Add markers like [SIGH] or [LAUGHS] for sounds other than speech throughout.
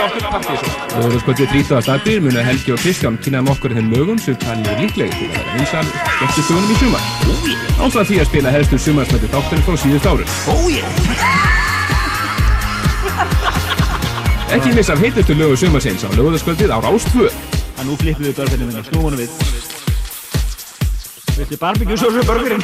vinna okkur á vandi Þú voru skoðið 13. aðbyr munu Helgi og Kristján kynnaðum okkur þeim lögum sem talið er líklegið til að vera vinsal eftir stöðunum í sumar. Áfram því að spila helstu sumarsmættu þáttunum frá síðust árun oh, yeah. [LAUGHS] Ekki missa af heitustu lögu sumarsins á lögðarskvöldið ára ástföð Að nú flippið við börfennum en hérna, snúmanum við. Vilti barbíkjusósu börfinn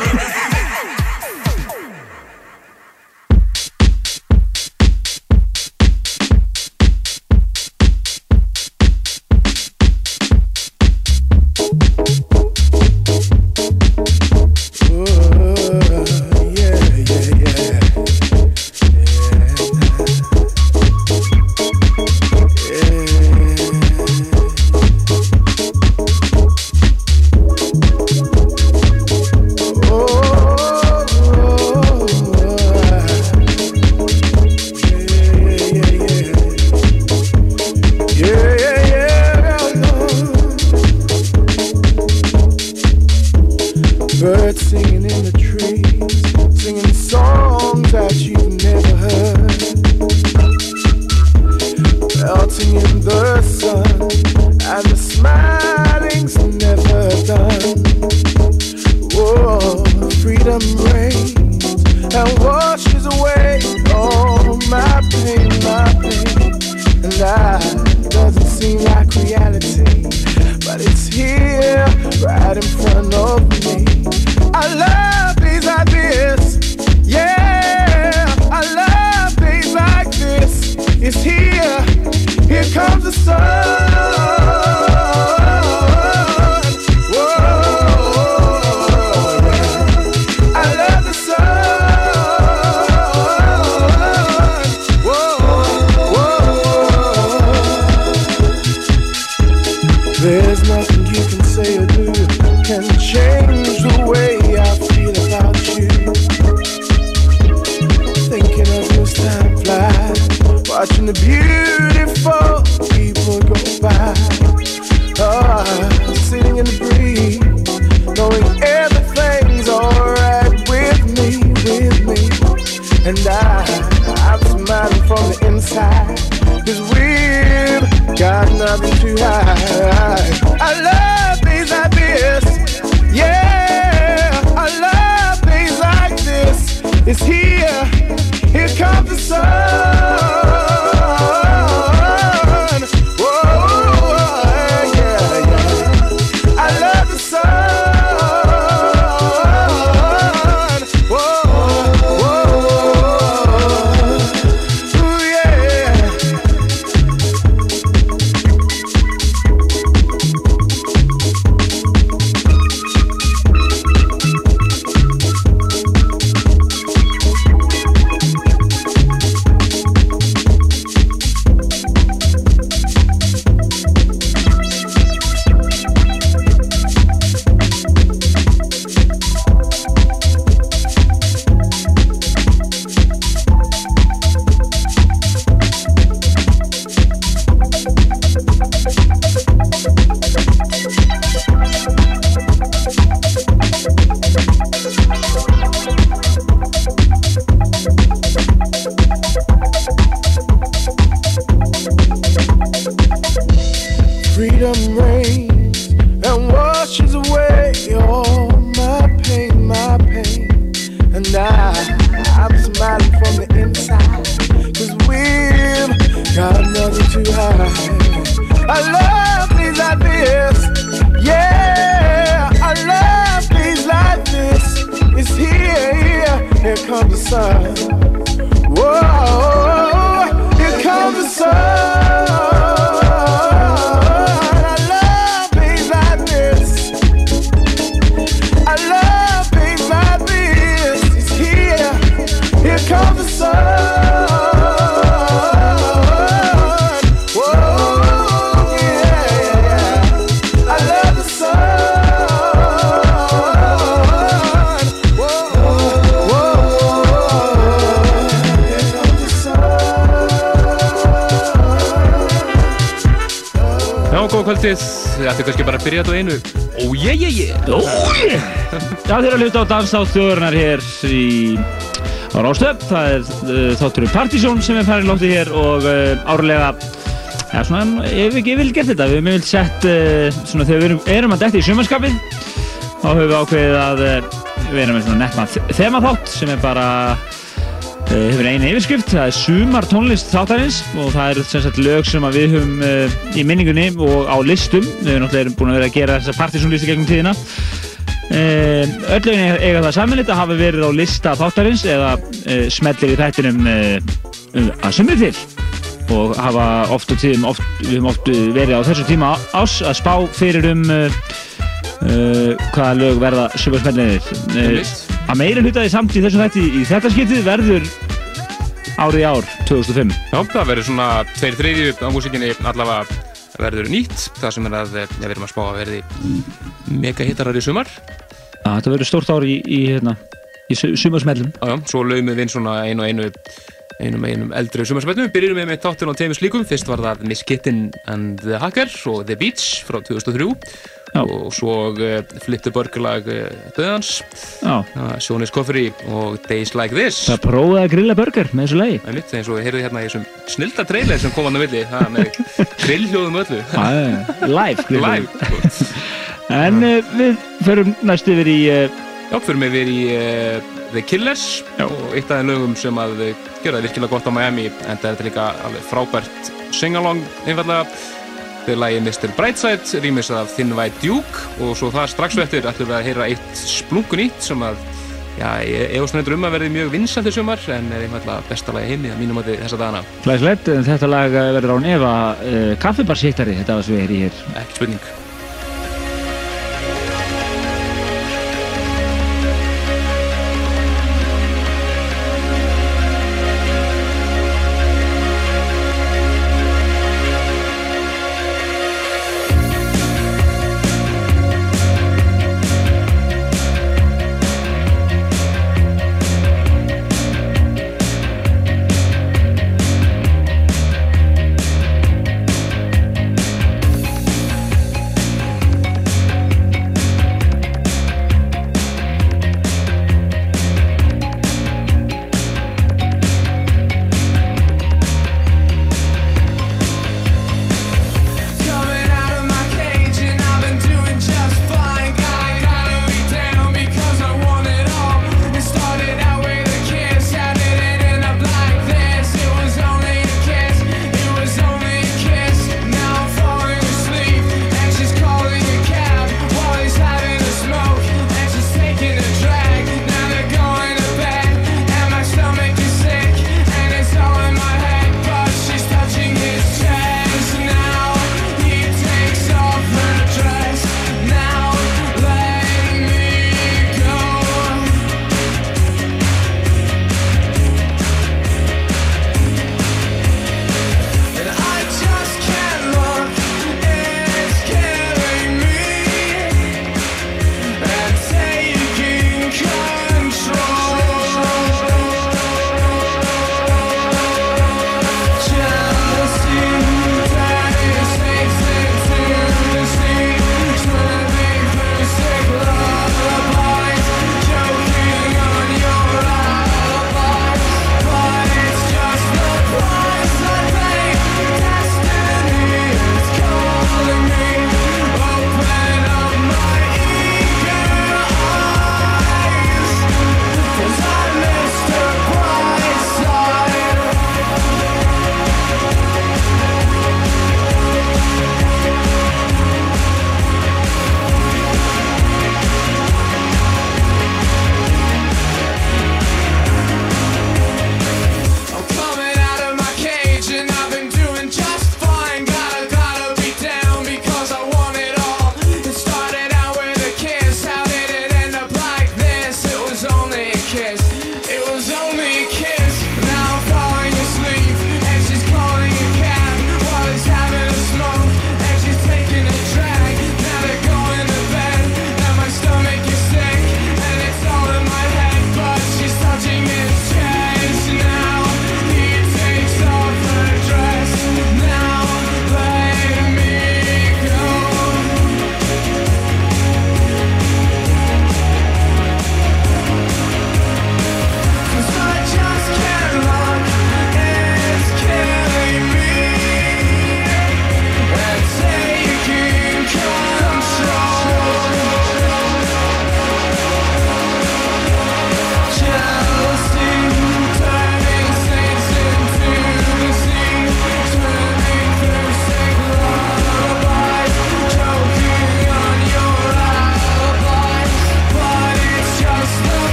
Hluta á danstátt þjóðurnar hér í Rástöp. Það er uh, þátturinn Partizón sem er færið lóttið hér og uh, árlega, já svona, ef ekki vil gert þetta, við hefum vilt sett, uh, svona þegar við erum, erum að detti í sumarskapið, þá höfum við ákveðið að við erum með netma þemaþátt sem er bara hefur einu yfirskrift, það er sumar tónlist þáttarins og það er sem sagt lög sem við höfum í minningunni og á listum, við höfum náttúrulega búin að vera að gera þessa partysónlisti gegnum tíðina Öll lögin eiga, það samanlitt að hafa verið á lista þáttarins eða uh, smellir í þættinum um, að sumri til og hafa oft og tíðum oft, við höfum oft verið á þessu tíma ás að spá fyrir um hvaða lög verða sumarsmellinir að meira hluta því samt í þessu þætti í þetta skiptið verður árið í ár 2005 Já, það verður svona tveir þriðju á músikinni allavega verður nýtt. Það sem er að, við erum að spá að verði mega hittarar í sumar. Þetta verður stórt ár í, í, hérna, í su- sumarsmellum svo laumum við inn svona einu og einu einum einum eldri sumarsmöldum. Byrjum við með þáttin á tveimur slíkum. Fyrst var það Miss Kitten and the Hacker og The Beach frá 2003 Já. og svo uh, Flip the Burger lag uh, Döðans, Já, uh, Sjónis Coffee og Days Like This. það prófaði að grilla burger með þessu lagi Það er mitt eins og við heyrðum hérna í þessum snilda trailer sem kom hann á milli, það með [LAUGHS] grillhljóðum öllu. Live [LAUGHS] sko. [LAUGHS] En uh, við förum næst yfir í uh, Já, mig við í uh, The Killers Já. og eitt af þeim lögum sem að gera það virkilega gott á Miami. En það er þetta líka alveg frábært sing-along einfallega þegar lagi Mr. Brightside rýmis af Thin White Duke. Og svo það strax eftir ætlum við að heyra eitt splungun nýtt sem að já, ég efast nefndur um að verði mjög vinsandi sumar en er einfallega besta lagi heimi að mínum átti þessa dagana, Glæslegt, en þetta lag verður án Eva uh, kaffibarshittari, þetta var svo við heyri hér. Ekki spurning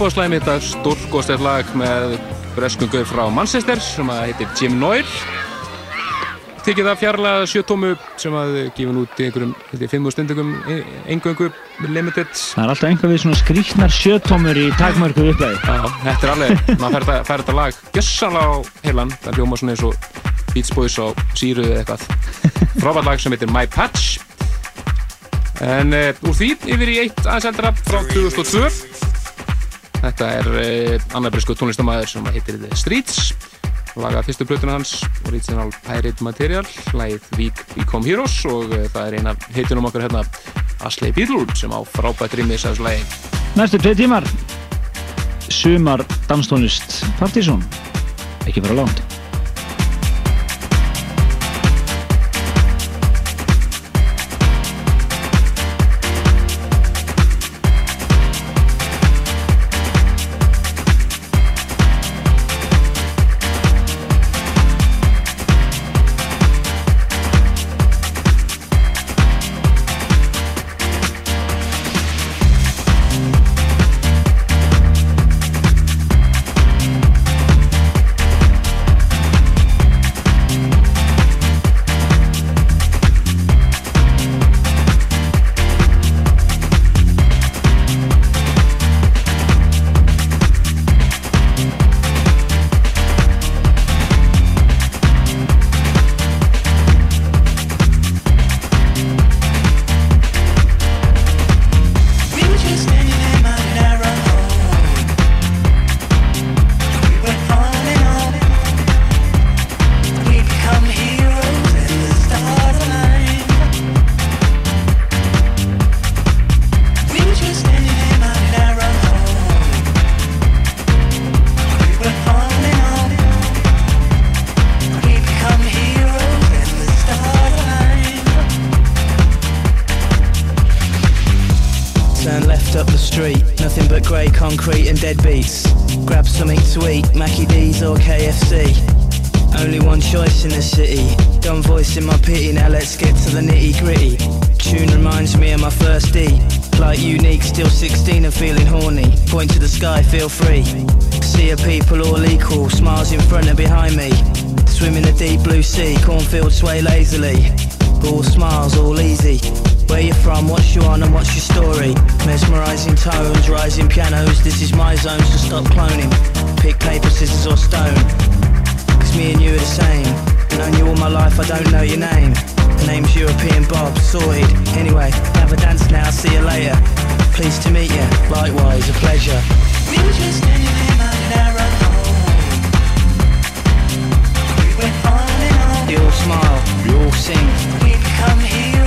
þetta er upp á slæmi þetta stórkostið lag með breskungur frá Manchester sem að heitir Jim Noir. Tekið það fjarlaga sjötómu sem að gefa út í einhverjum fimmur stundingum engöngu limited. Það er alltaf einhver við svona skrítnar sjötómur í takmörku upplæði þetta er alveg, [LAUGHS] maður fær, þetta lag gessanlega á heilan, það hljóma svona eins og Beats Boys á síruðu eða eitthvað. Frábært lag sem heitir My Patch. En uh, úr því yfir í eitt aðeins frá 2002 Þetta er eh, annar brisku tónlistamæður sem heitir The Streets. Laga fyrstu blötuna hans Original Pirate Material lagið Week Become Heroes og eh, það er eina heitunum okkur hérna Ashley Beadle sem á frábært rýmis af þessu lagi. Næstu tvei tímar. Sumar danstónlist Partizón ekki bara langt scissors or stone. Cause me and you are the same. Known you all my life, I don't know your name. The name's European Bob, sorted. Anyway, have a dance now, see you later. Pleased to meet you, likewise, a pleasure. We were just standing in my narrow home. We went on and on. They all smile, we all sing. We become heroes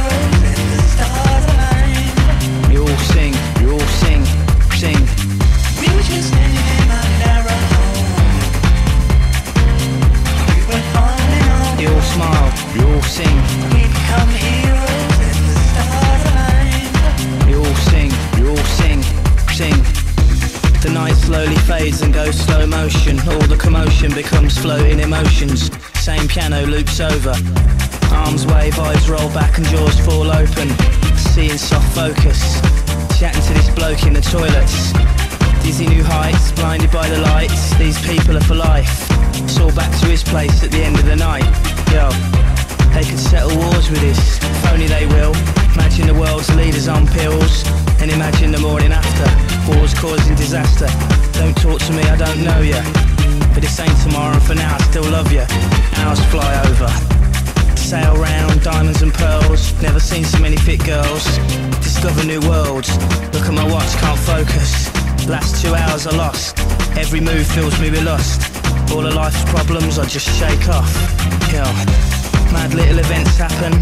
slowly fades and goes slow motion. All the commotion becomes floating emotions. Same piano loops over. Arms wave, eyes roll back and jaws fall open. Seeing soft focus. Chatting to this bloke in the toilets. Dizzy new heights, blinded by the lights. These people are for life. All back to his place at the end of the night. Yo, they could settle wars with this. If only they will. Imagine the world's leaders on pills. And imagine the morning after. Wars causing disaster. Don't talk to me, I don't know ya. But this ain't tomorrow, and for now I still love ya. Hours fly over. Sail round, diamonds and pearls. Never seen so many fit girls. Discover new worlds. Look at my watch, can't focus. Last two hours are lost. Every move fills me with lust. All of life's problems I just shake off. Yeah. Mad little events happen.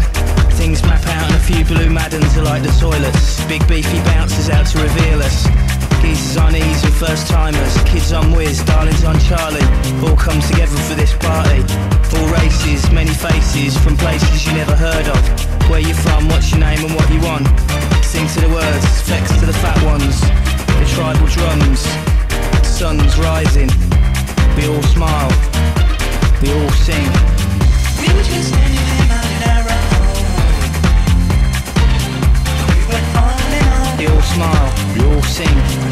Things map out and a few blue maddens are like the toilets. Big beefy bouncers out to reveal us. Geezers on ease and first timers. Kids on whiz, darlings on Charlie. All come together for this party. All races, many faces from places you never heard of. Where you from, what's your name and what you want. Sing to the words, flex to the fat ones. The tribal drums. Sun's rising. We all smile. We all sing. We were just standing in my narrow We went on and on. They all smile. We all sing.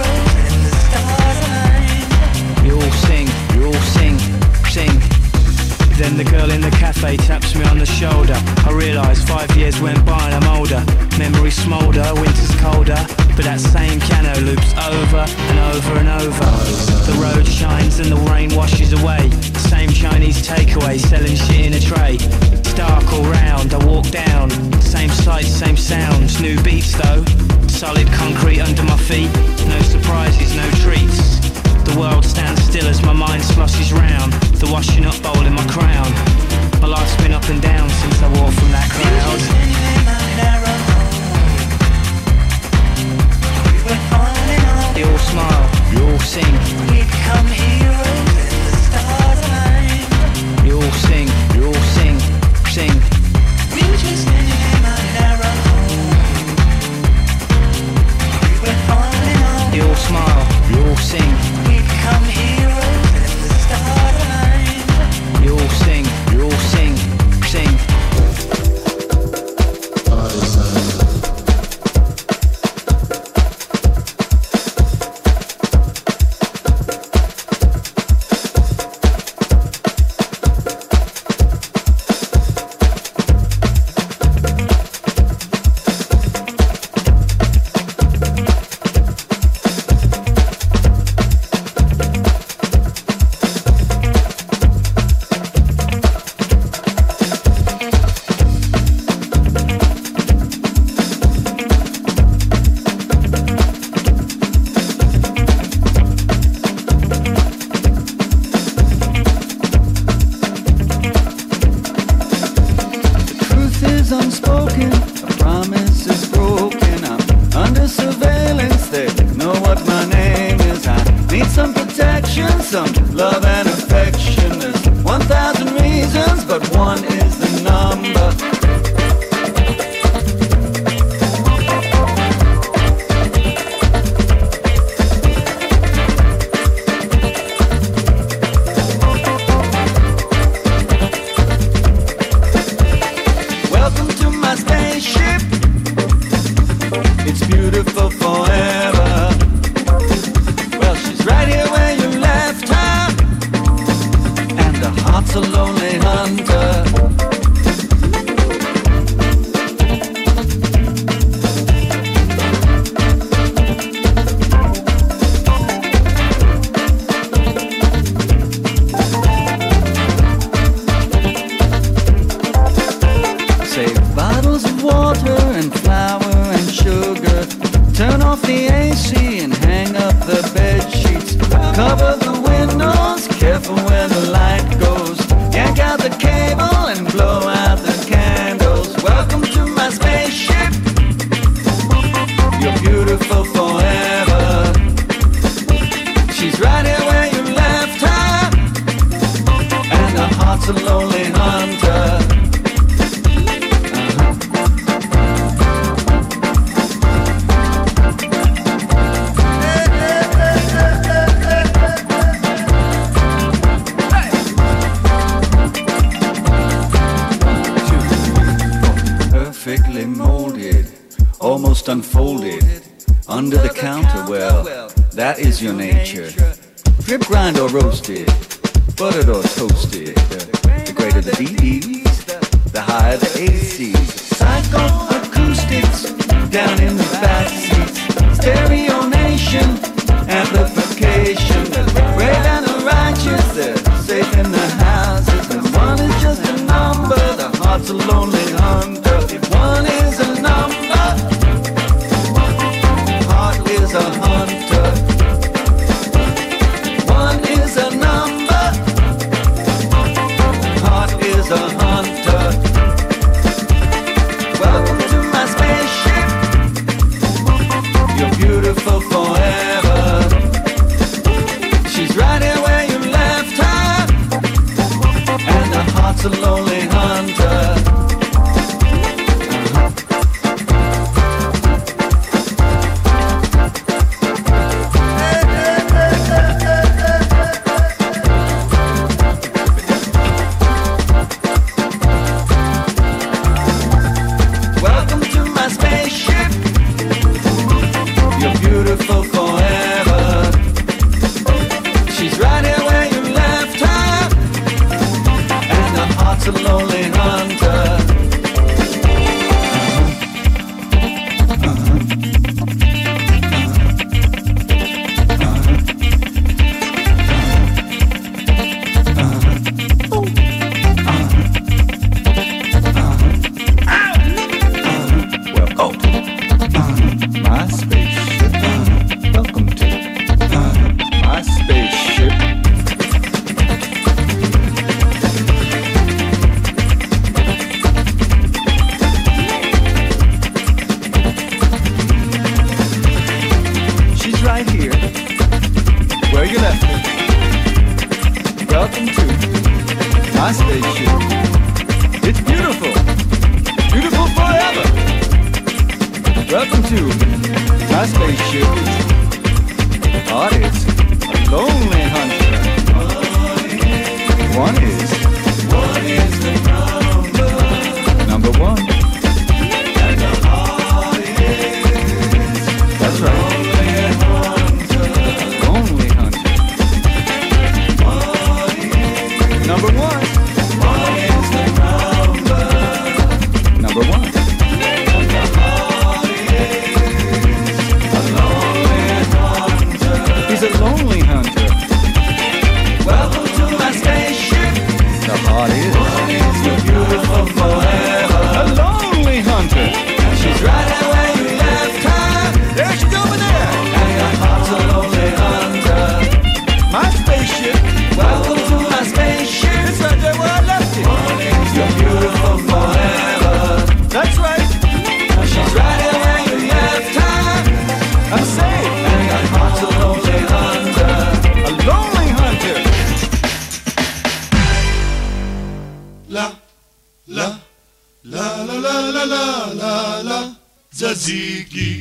Then the girl in the cafe taps me on the shoulder. I realise five years went by and I'm older. Memories smoulder, winter's colder. But that same piano loops over and over and over. The road shines and the rain washes away. Same Chinese takeaway selling shit in a tray. It's dark all round, I walk down. Same sights, same sounds. New beats though. Solid concrete under my feet. No surprises, no treats. The world stands still as my mind sloshes round. The washing up bowl in my crown. My life's been up and down since I walked from that crowd. They all smile, we all sing. We become heroes and the stars align. We all sing, we all sing, sing.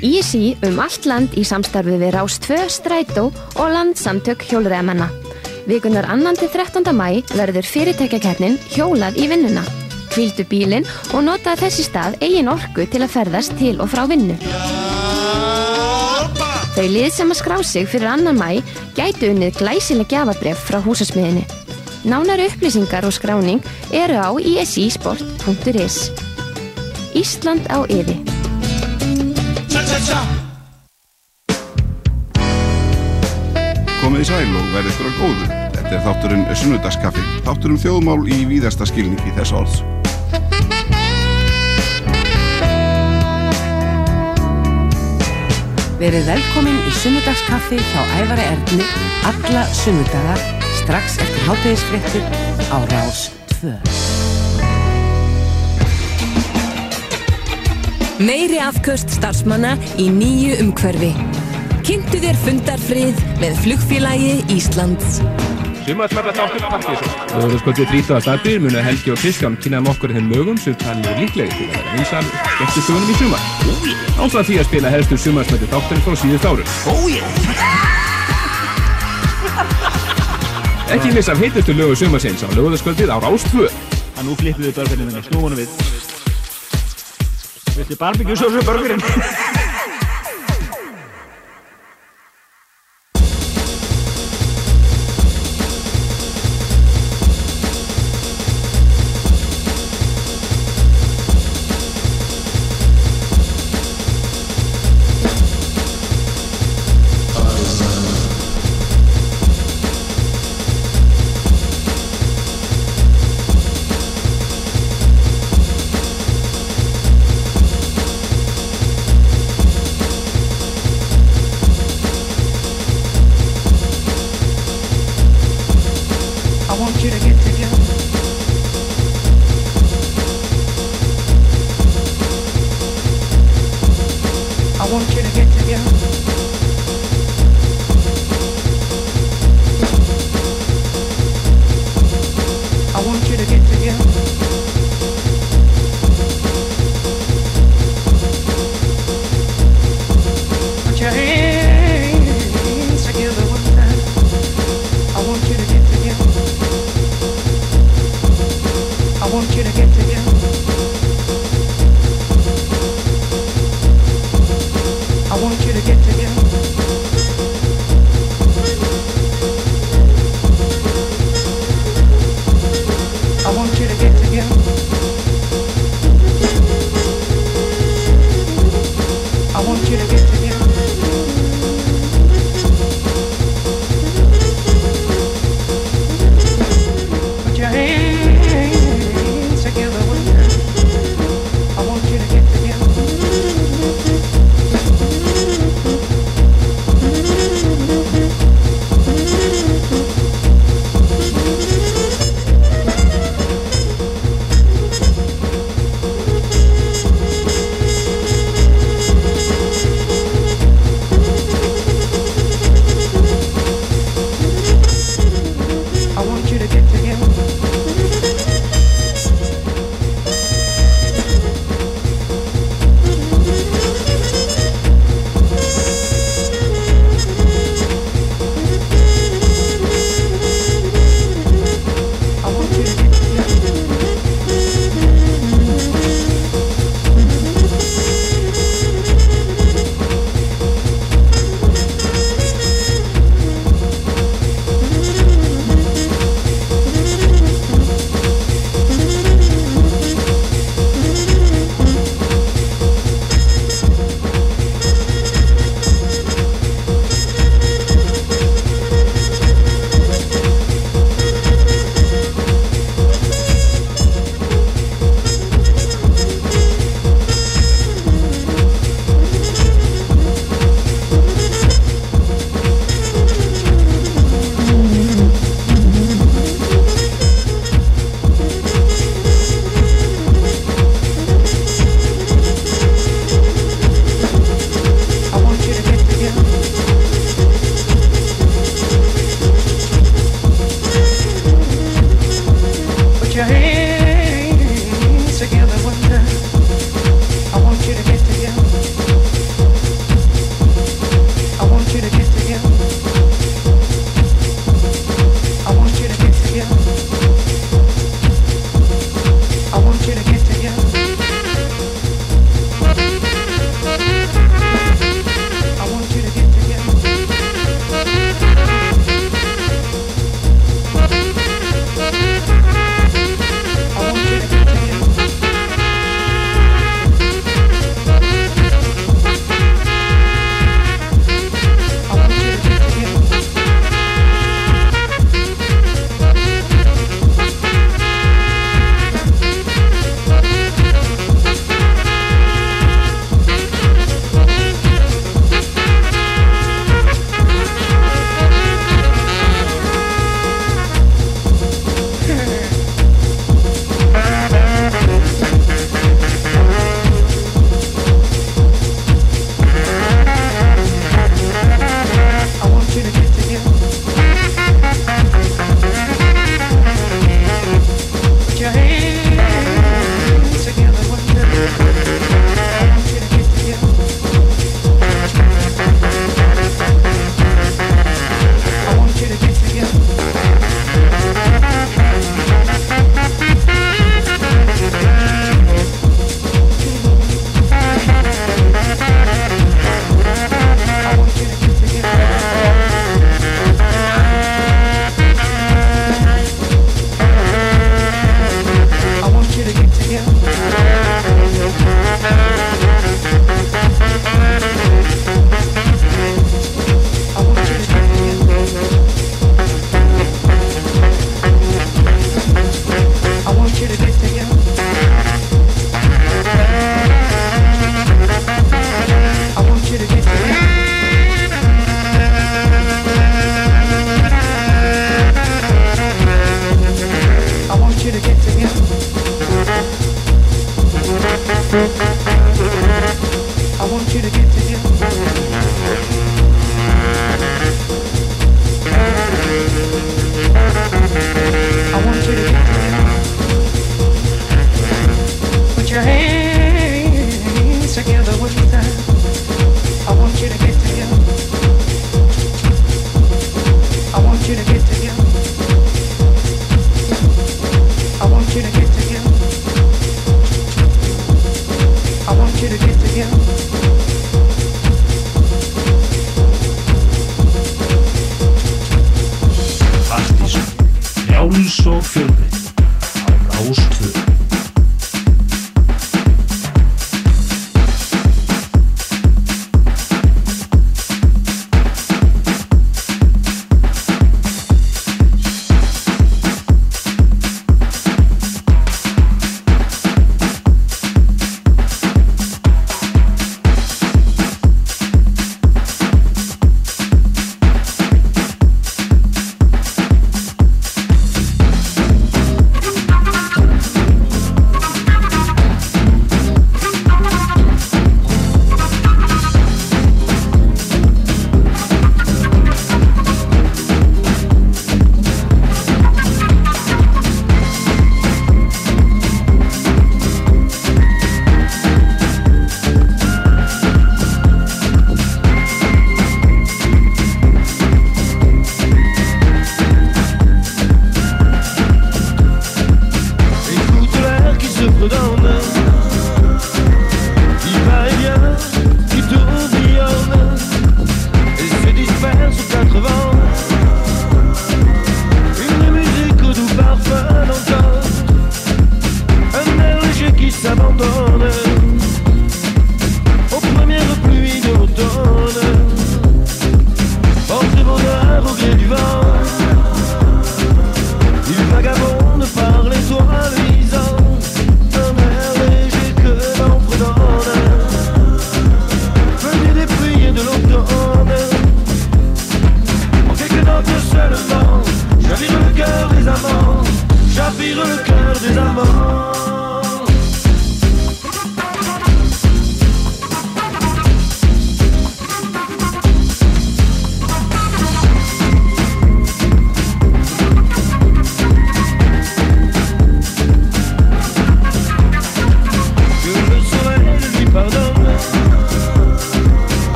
Ísi um allt land í samstarfi við Rástfö, Strætó og landsamtök hjólreðamanna. Vikunar 2. til 13. mæ verður fyrirtækjakernin hjólað í vinnuna. Kvildu bílinn og nota þessi stað eigin orku til að ferðast til og frá vinnu. Þau lið sem að skrá sig fyrir annan mæ gætu unnið glæsileg gjafabref frá húsasmiðinni. Nánari upplýsingar og skráning eru á isisport.is. Ísland á yði. Komið í sæl og verðið stóra góðu. Þetta er þátturinn Sunnudagskaffi, þátturinn þjóðmál í víðasta skilningi þess orðs. Verið velkomin í sunnudagskaffi hjá Ævari Erni alla sunnudaga strax eftir háttegisfrettur á Rás 2. Meiri afköst starfsmanna í nýju umhverfi. Kynntu þér fundarfrið með flugfélagi Íslands. Sumarsmæfla þáttur Partísson. Lögurskvöldi 30. apríl munu Helgi og Kristján kynnaðum okkur þeim lögum sem talið er líklegi til að vera vinsal eftir sögunum í sumar. Ástæðan því að spila helstu sumarsmæfla þátturinn frá síðust árum. Oh yeah! [LAUGHS] Ekki missa af heitustu lögu sumarsins á lögurskvöldið á Rás 2. að nú flippum við börgarinn minni, snúum við Viltu barbecue sósu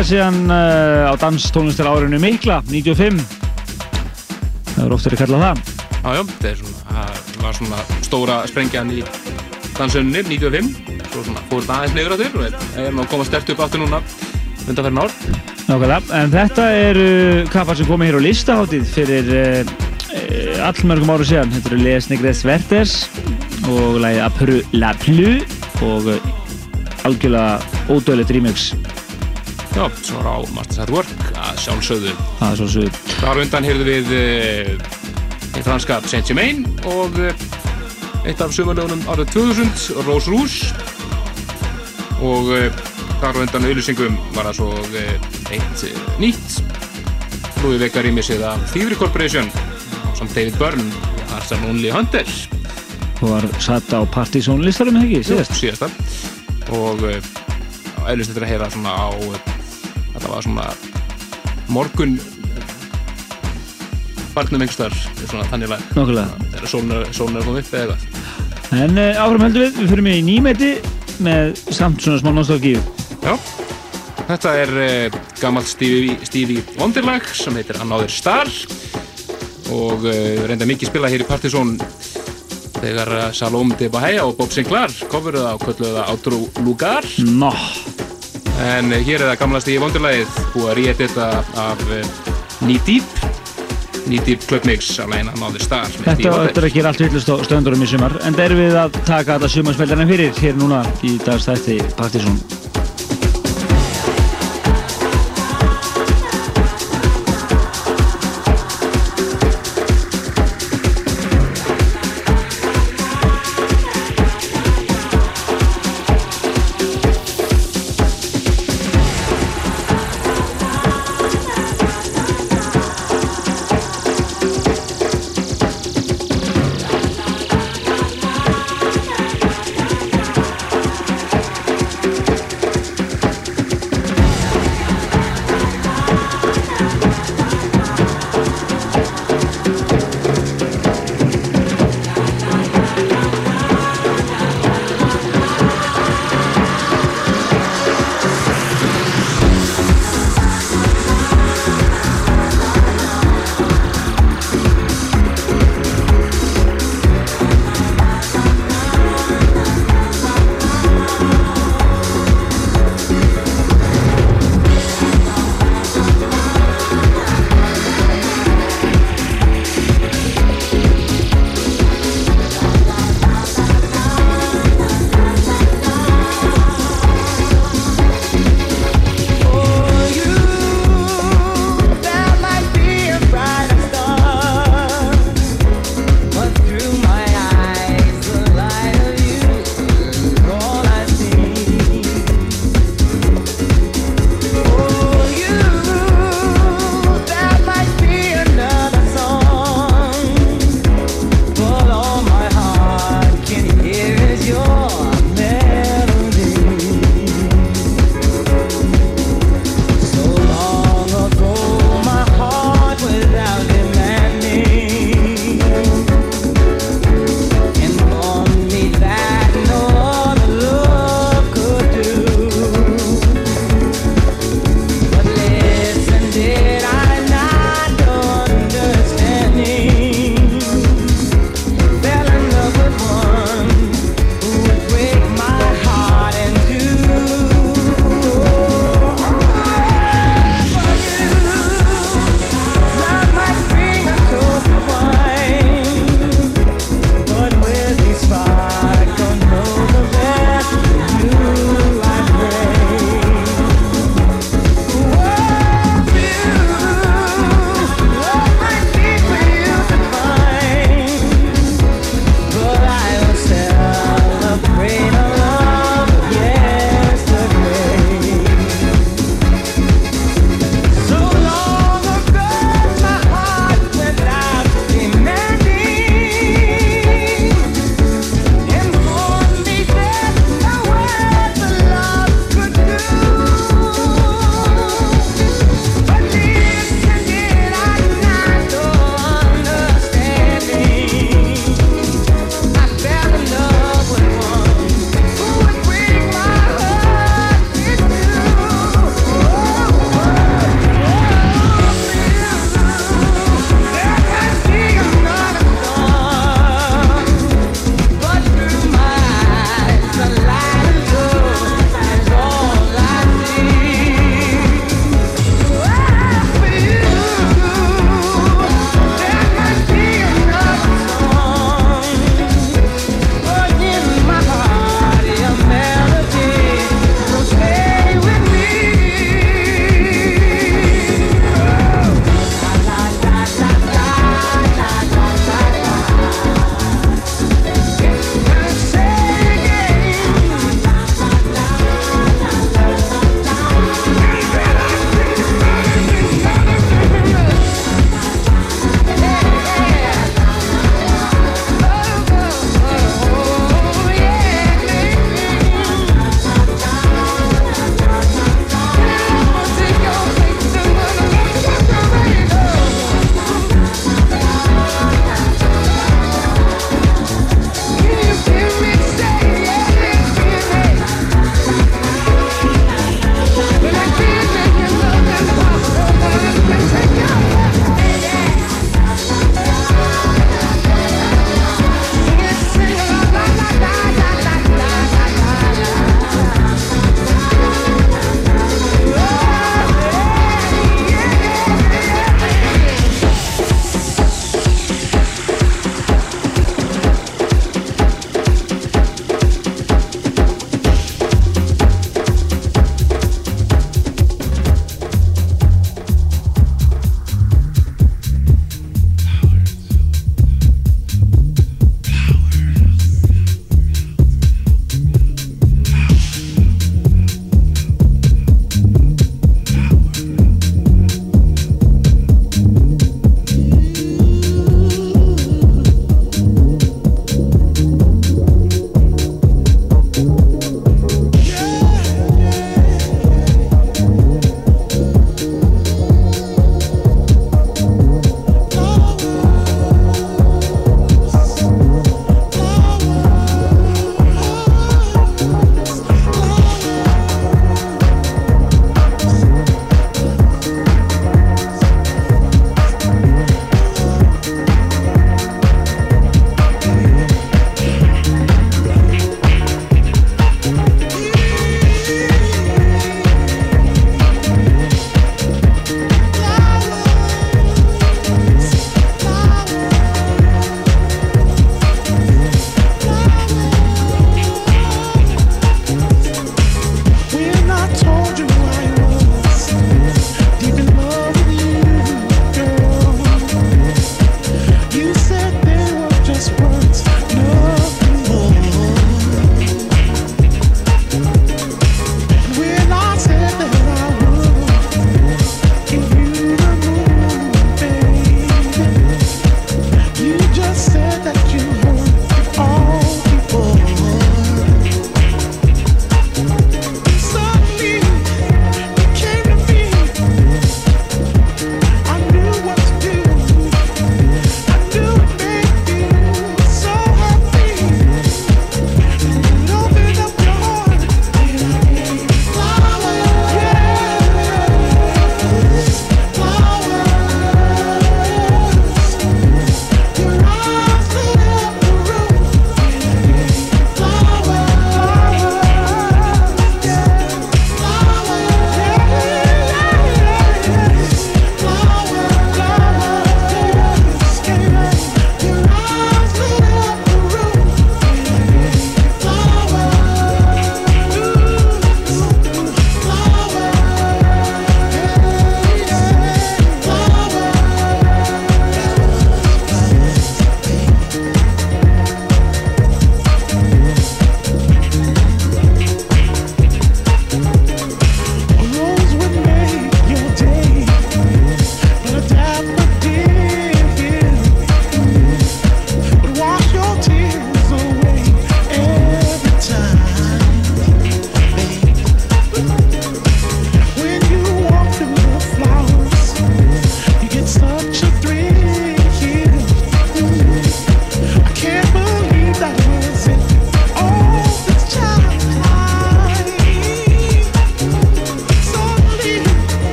Lagði síðan uh, á danstónlistar árinu mikla, 95. Það er oft verið kallað það. Já, já, þetta svona, það var svona stóra sprengjan í dansunni 95, svo svona fór þetta aðeins niður áttur og er- er nú að koma stert upp áttur núna undanferðin ár. Nákvæmlega, en þetta eru kappar sem komið hér á listaháttið fyrir uh, uh, allmörgum áru síðan. Þetta eru Les Negres Vertes og lagið Apru La Plu og uh, algjörlega ódöðlegt remix. Já, svo er á Masters at Work að sjálfsögðu. Það er sögur. Þar undan heyrðu við uh, í franska Saint-Germain og uh, eitt af sumarlegunum árið 2000, Rose Rouge og uh, þar undan auðlýsingum var það svo eitt nýtt Lúi Vekar í misið af Thievery Corporation samt David Byrne, Arsan Only Hunter Það var satt á Partizón listarum, ekki, síðast? Jú, síðasta og þetta að heyra svona á þetta var svona morgun barnum svona þannig lag. Nákvæmlega. þegar sólun er komið upp eða eitthvað. En uh, áfram heldur við, við fyrir mig í nýmeti með samt svona smá nostálgíu. Já, þetta er uh, gammalt Stevie, Wonder lag sem heitir Another Star. Og uh, reynda mikið spila hér í Partizón þegar Salome de Bahia og Bob Sinclair coveruð á kölluða Outro Lugar. Nó En uh, hér er það gamla Stevie Wonder lagið búið að ríða þetta af uh, Knee Deep Knee Deep Club Mix á lægina Another Star Þetta er að gera allt villust á stöndurum í sumar. En það erum við að taka þetta sumarspeldarinn fyrir hér núna í dagstætti Partizón.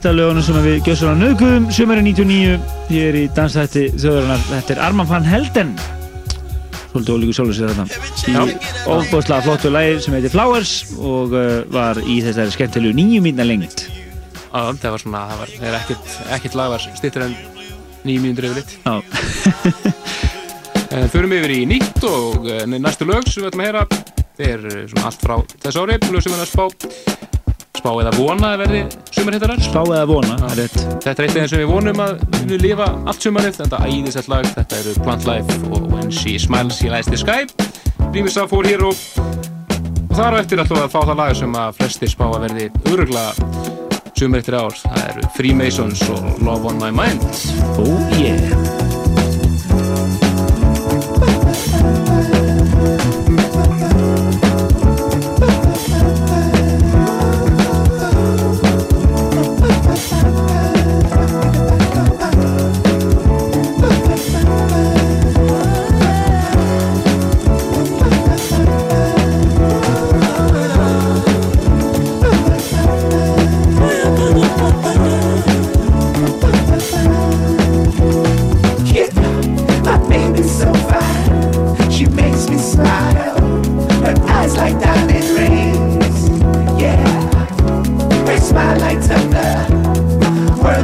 Eitt af lögunum sem við gjössalega nögum sömurinn 99 hér í dansætti þjóðarinnar. Þetta er Arman van Helden. Svolítið ólíku sjálfur sér þetta í ofbúðslega flottu lægir sem heitir Flowers og uh, var í þessari skemmtilegu nýju mínna lengt Já, það var svona, það var, það er ekkert, ekkert lag var stittur en nýjum mínútur yfir litt. Já. [LAUGHS] En förum yfir í nýtt og eh, næstu lög sem við ætlum að heyra. Er eh, svona allt frá þessu ári, lög sem við ætlum að spá. Spá eða vona að verði sumarhittarar. Spá eða vona, er rétt. Þetta er eitt af þeim sem við vonum að við lifa allt sumarið, þetta æðisett lag, þetta eru Plant Life og When She Smiles She Lies the Sky. Rýmis að fór hér og, og þar á eftir við að fá það lag sem að flestir spá að verði öruglega sumarhittir ár. Það eru Freemasons og Love on My Mind. Oh. Yeah,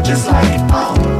just like on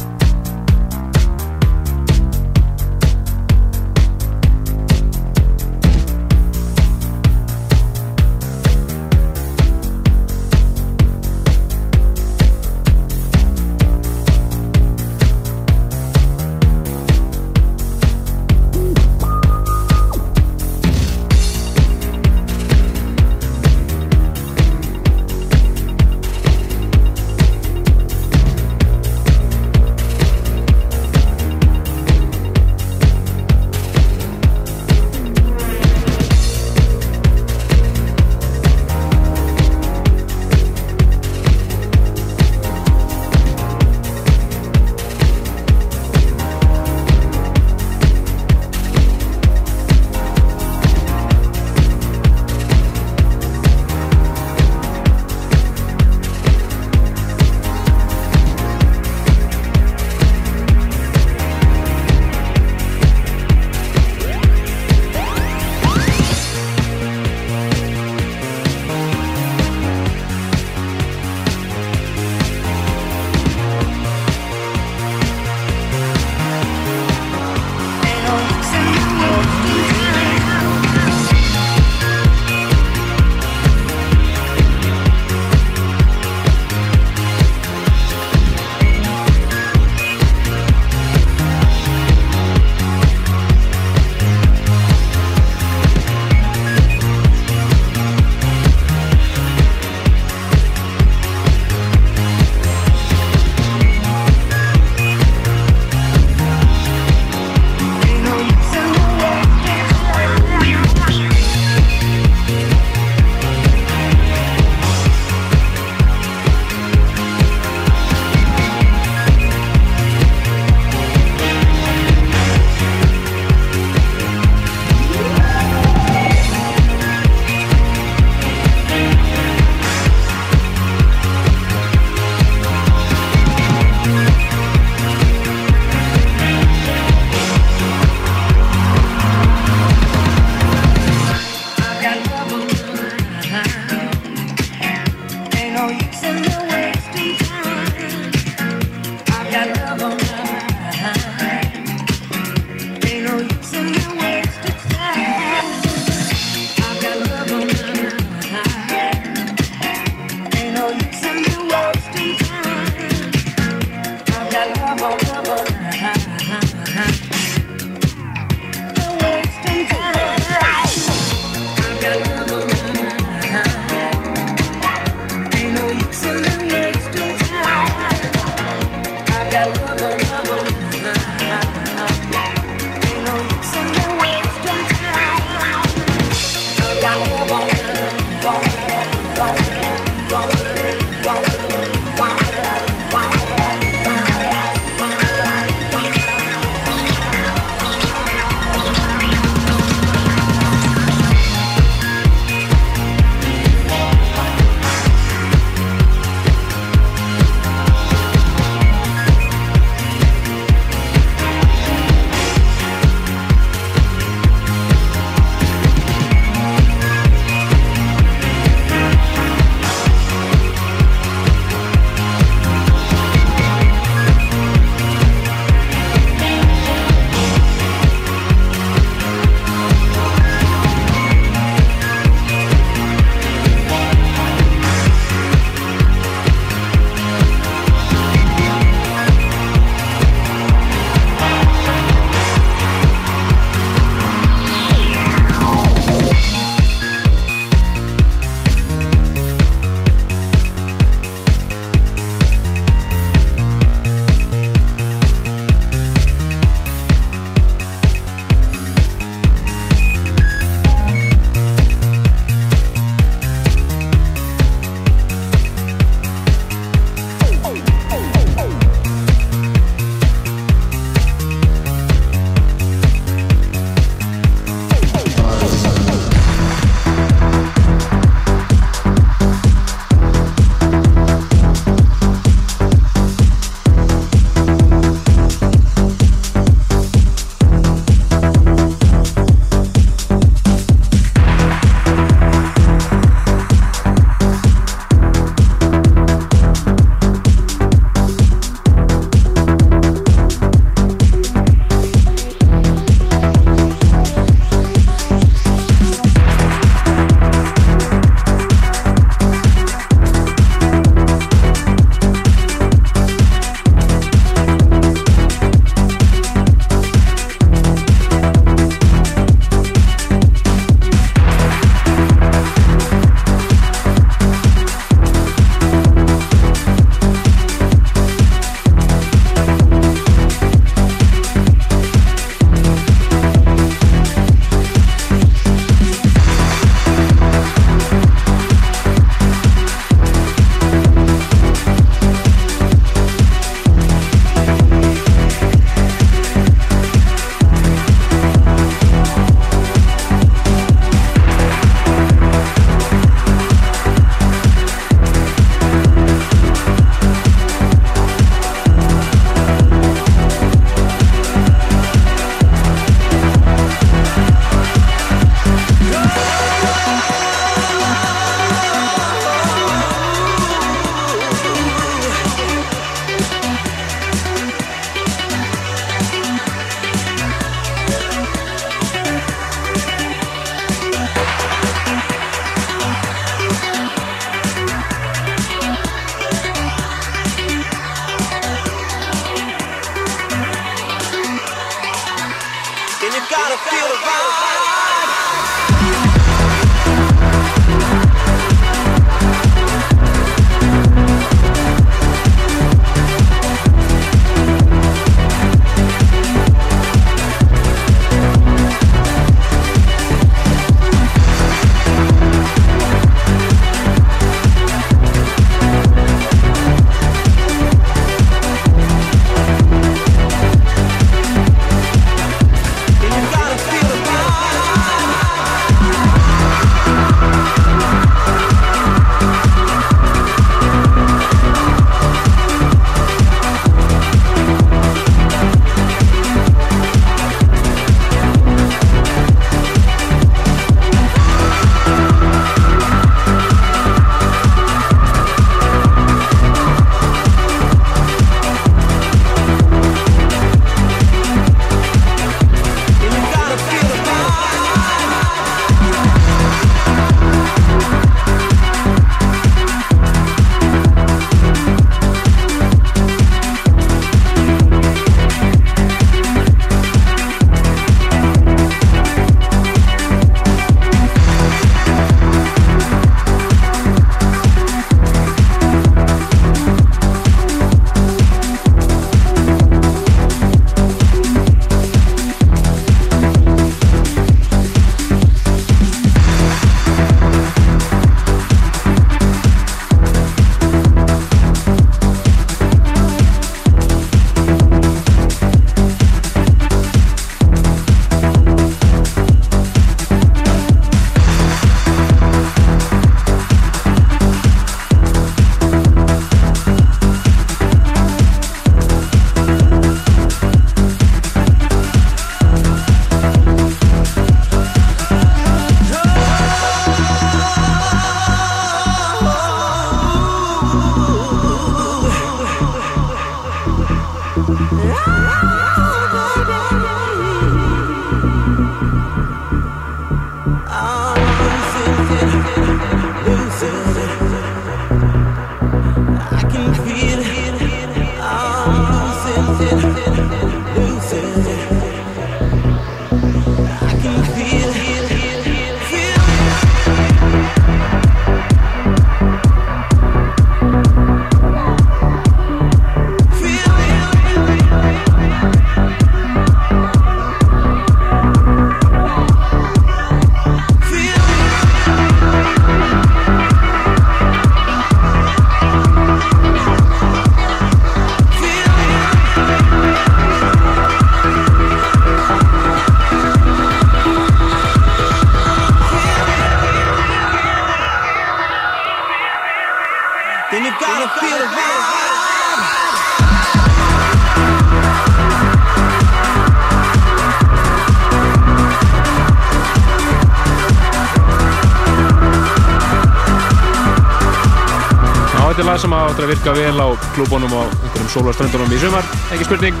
lag sem áttur að virka vel á klúbunum og einhverjum sólarströndunum í sumar, ekki spurning.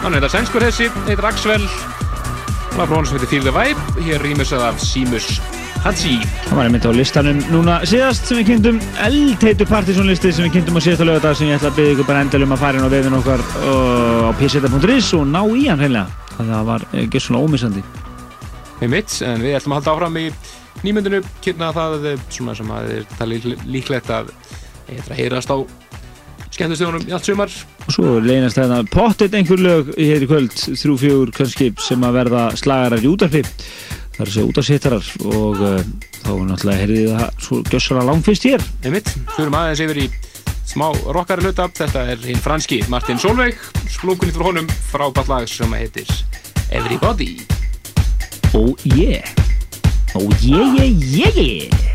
Þannig er þetta sænskur hessi, heitir Axvel. Lag frá honum sem heitir Feel the Vibe, hér rýmisað af Simus Hadzi. Það var einmitt á listanum núna síðast sem við kynntum eldheitu partysónlisti sem við kynntum á síðasta lögadag sem ég ætla að byggja ykkur bara endalum að fara inn á vefin okkar uh, á pseta.is og ná í hann hreinlega. Að það var ekki svona ómissandi. Einmitt, en við ætlum að halda áfram í nýmyndinu, kynna það eh, svona sem að er talið líklegt að ég ætla að heyrast á skemmtustöðunum í allt sumar. Og svo leynast þetta pottet einhver lög hér í kvöld, þrjú, fjögur kannski sem að verða slagarar í útarfi. Það er að segja útarsittarar og uh, þá náttúrulega heyrðið það svo gjössalega langfyrst hér. Einmitt, förum aðeins yfir í smá rockari hluta. Þetta er hinn franski Martin Solveig, splunkunni frá honum, frábært lag sem heitir Everybody. Oh yeah. Oh yeah, yeah, yeah, yeah.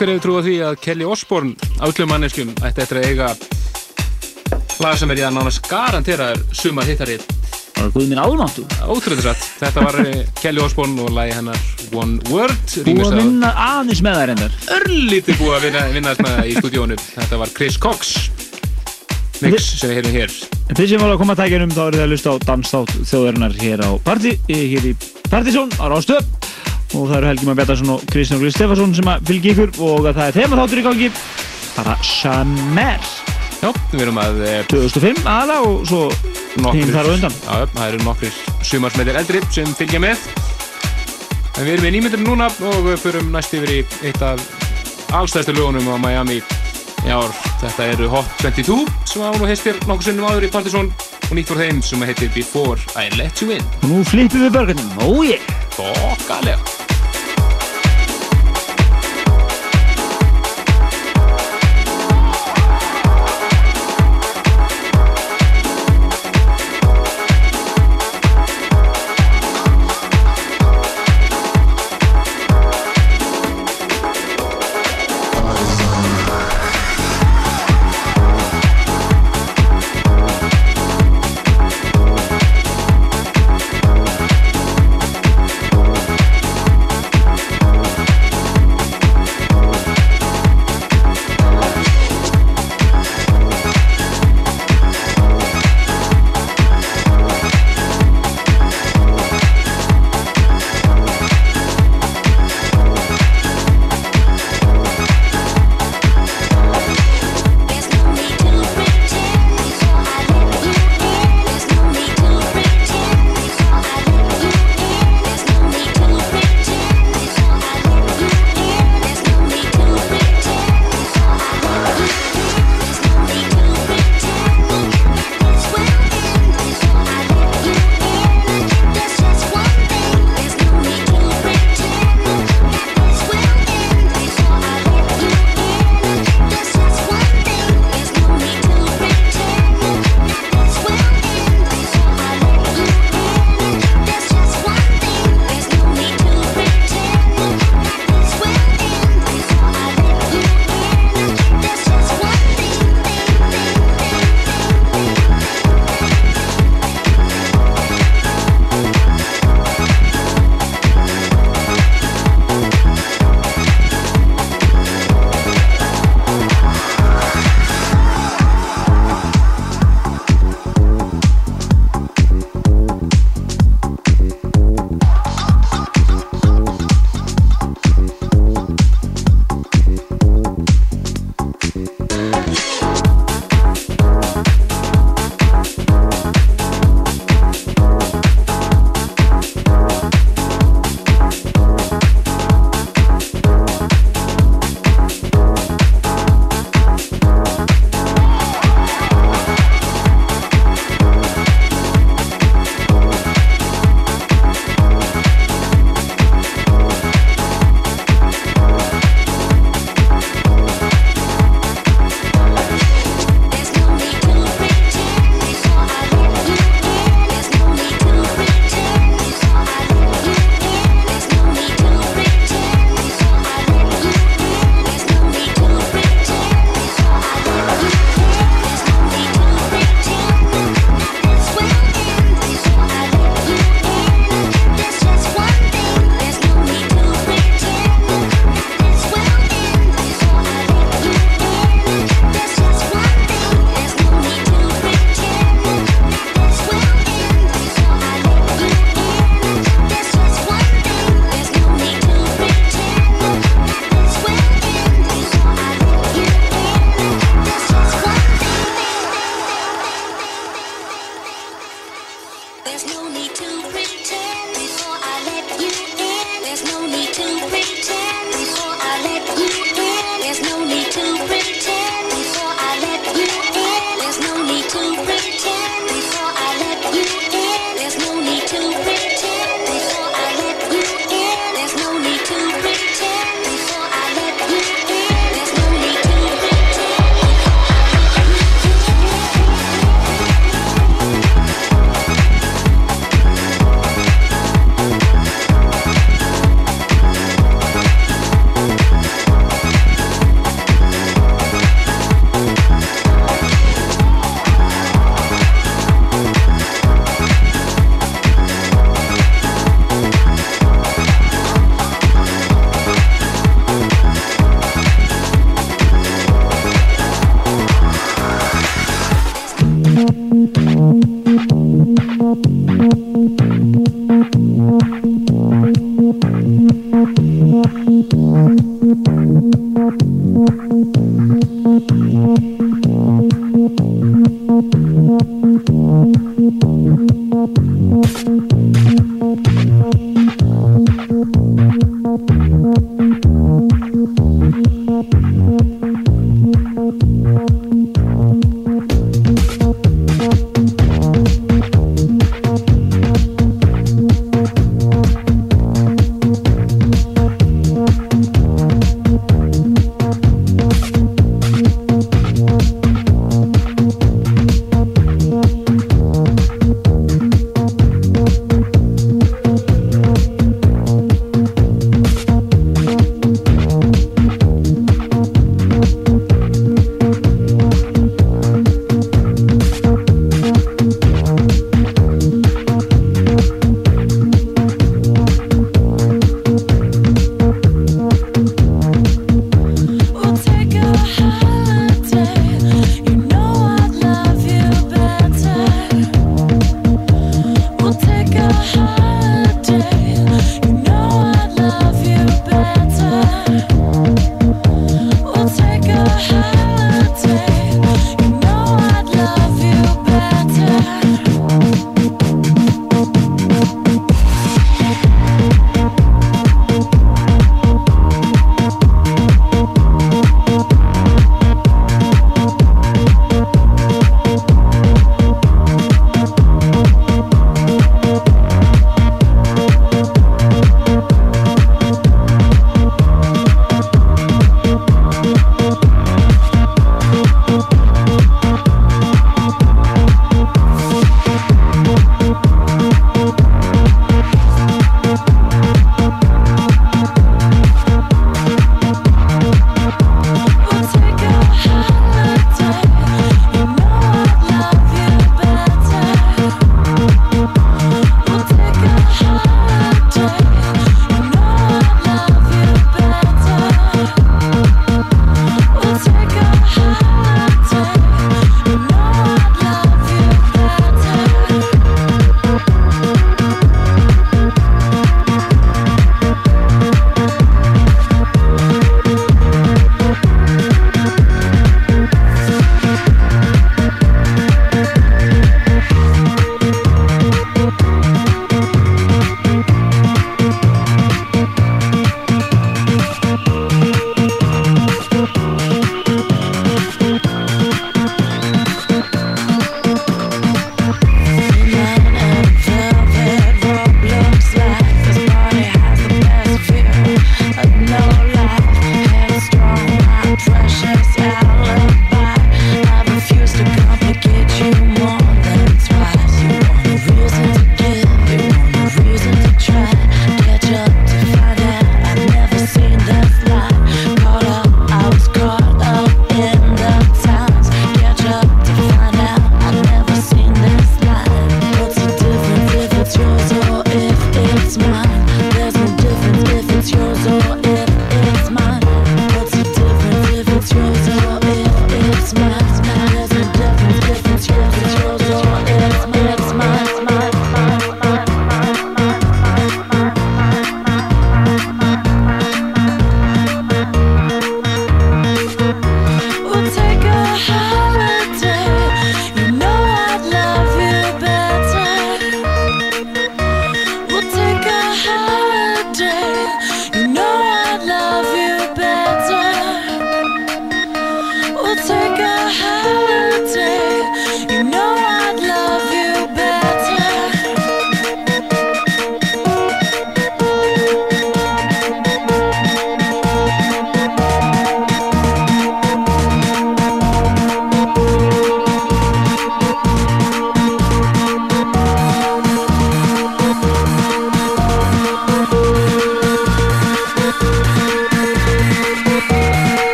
Hver hefur trúið því að Kelly Osbourne átlum manneskjum ætti eftir að eiga lag sem er ég að nánast garantera er sumar hittarið. Það var guð mín álmáttu. Ótrúlega satt. Þetta var eh, Kelly Osbourne og lagi hennar One Word. Búið að vinna aðeins með það reyndar. Örlítið búið að vinna, vinna með það í stúdíónu. Þetta var Chris Cox mix sem við heyrum hér. Þeir sem var að koma að tækja um þá eru það að lusta á danstátt þjóðarinnar hér á Parti, hér í Partisón á Rástöð og það eru Helgi Már Bjartarsson og Kristján Glís Stefansson sem að fylgja ykkur og það er þema þáttur í gangi. Bara Summer Já, við erum að 2005 aðala og svo hinn þar á undan. Já, það eru nokkur sumarsmeðir eldri sem fylgja með. En við erum í nýmyndur núna og förum næst yfir í eitt af allstæðstu lögunum á Miami í ár. Þetta eru Hot 22 sem án og heistir nokkur sinnum áður í Partisón og nýtt voru þeim sem heitir Before I Let You In. Og nú flippum við börgarnum, oh yeah Bokkalega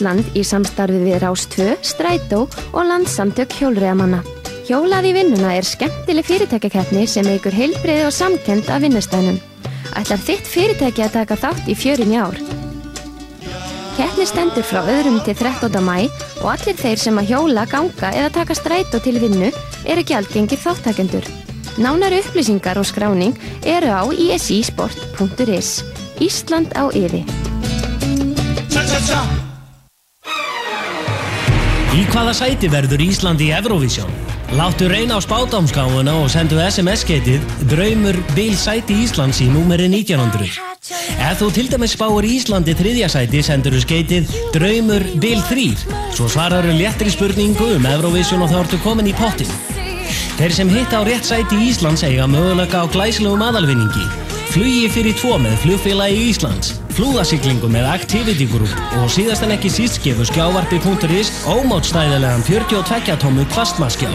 ISI um allt land í samstarfi við Rás 2, Strætó og landsamtök hjólreiðamanna. Hjólað í vinnuna er skemmtileg fyrirtækjakeppni sem eigur heilbriði og samkend af vinnustænum. Ætlar þitt fyrirtæki að taka þátt í fjörun í ár? Keppni stendur frá öðrum til 13. mæ og allir þeir sem að hjóla, ganga eða taka strætó til vinnu eru gjaldgengir þáttakendur. Nánari upplýsingar og skráning eru á isisport.is. Ísland á yfi. Í hvaða sæti verður Ísland í Eurovision? Láttu reyna á spátámskáfuna og sendu SMS-getið Draumur Bil sæti Íslands í númeri 1900. Ef þú til dæmis spáir Íslandi þriðja sæti sendur þú skeitið Draumur Bil 3 svo svarar þú léttri spurningu um Eurovision og þá ertu komin í pottin. Þeir sem hitta á rétt sæti Íslands eiga möguleika á glæslegum aðalvinningi Flugi fyrir tvo með flugfélagi Íslands Flúðasiklingu með Activity Group og síðast en ekki síst gefur skjávarpi.is ómátstæðilegan 42 tómu kvastmaskjá.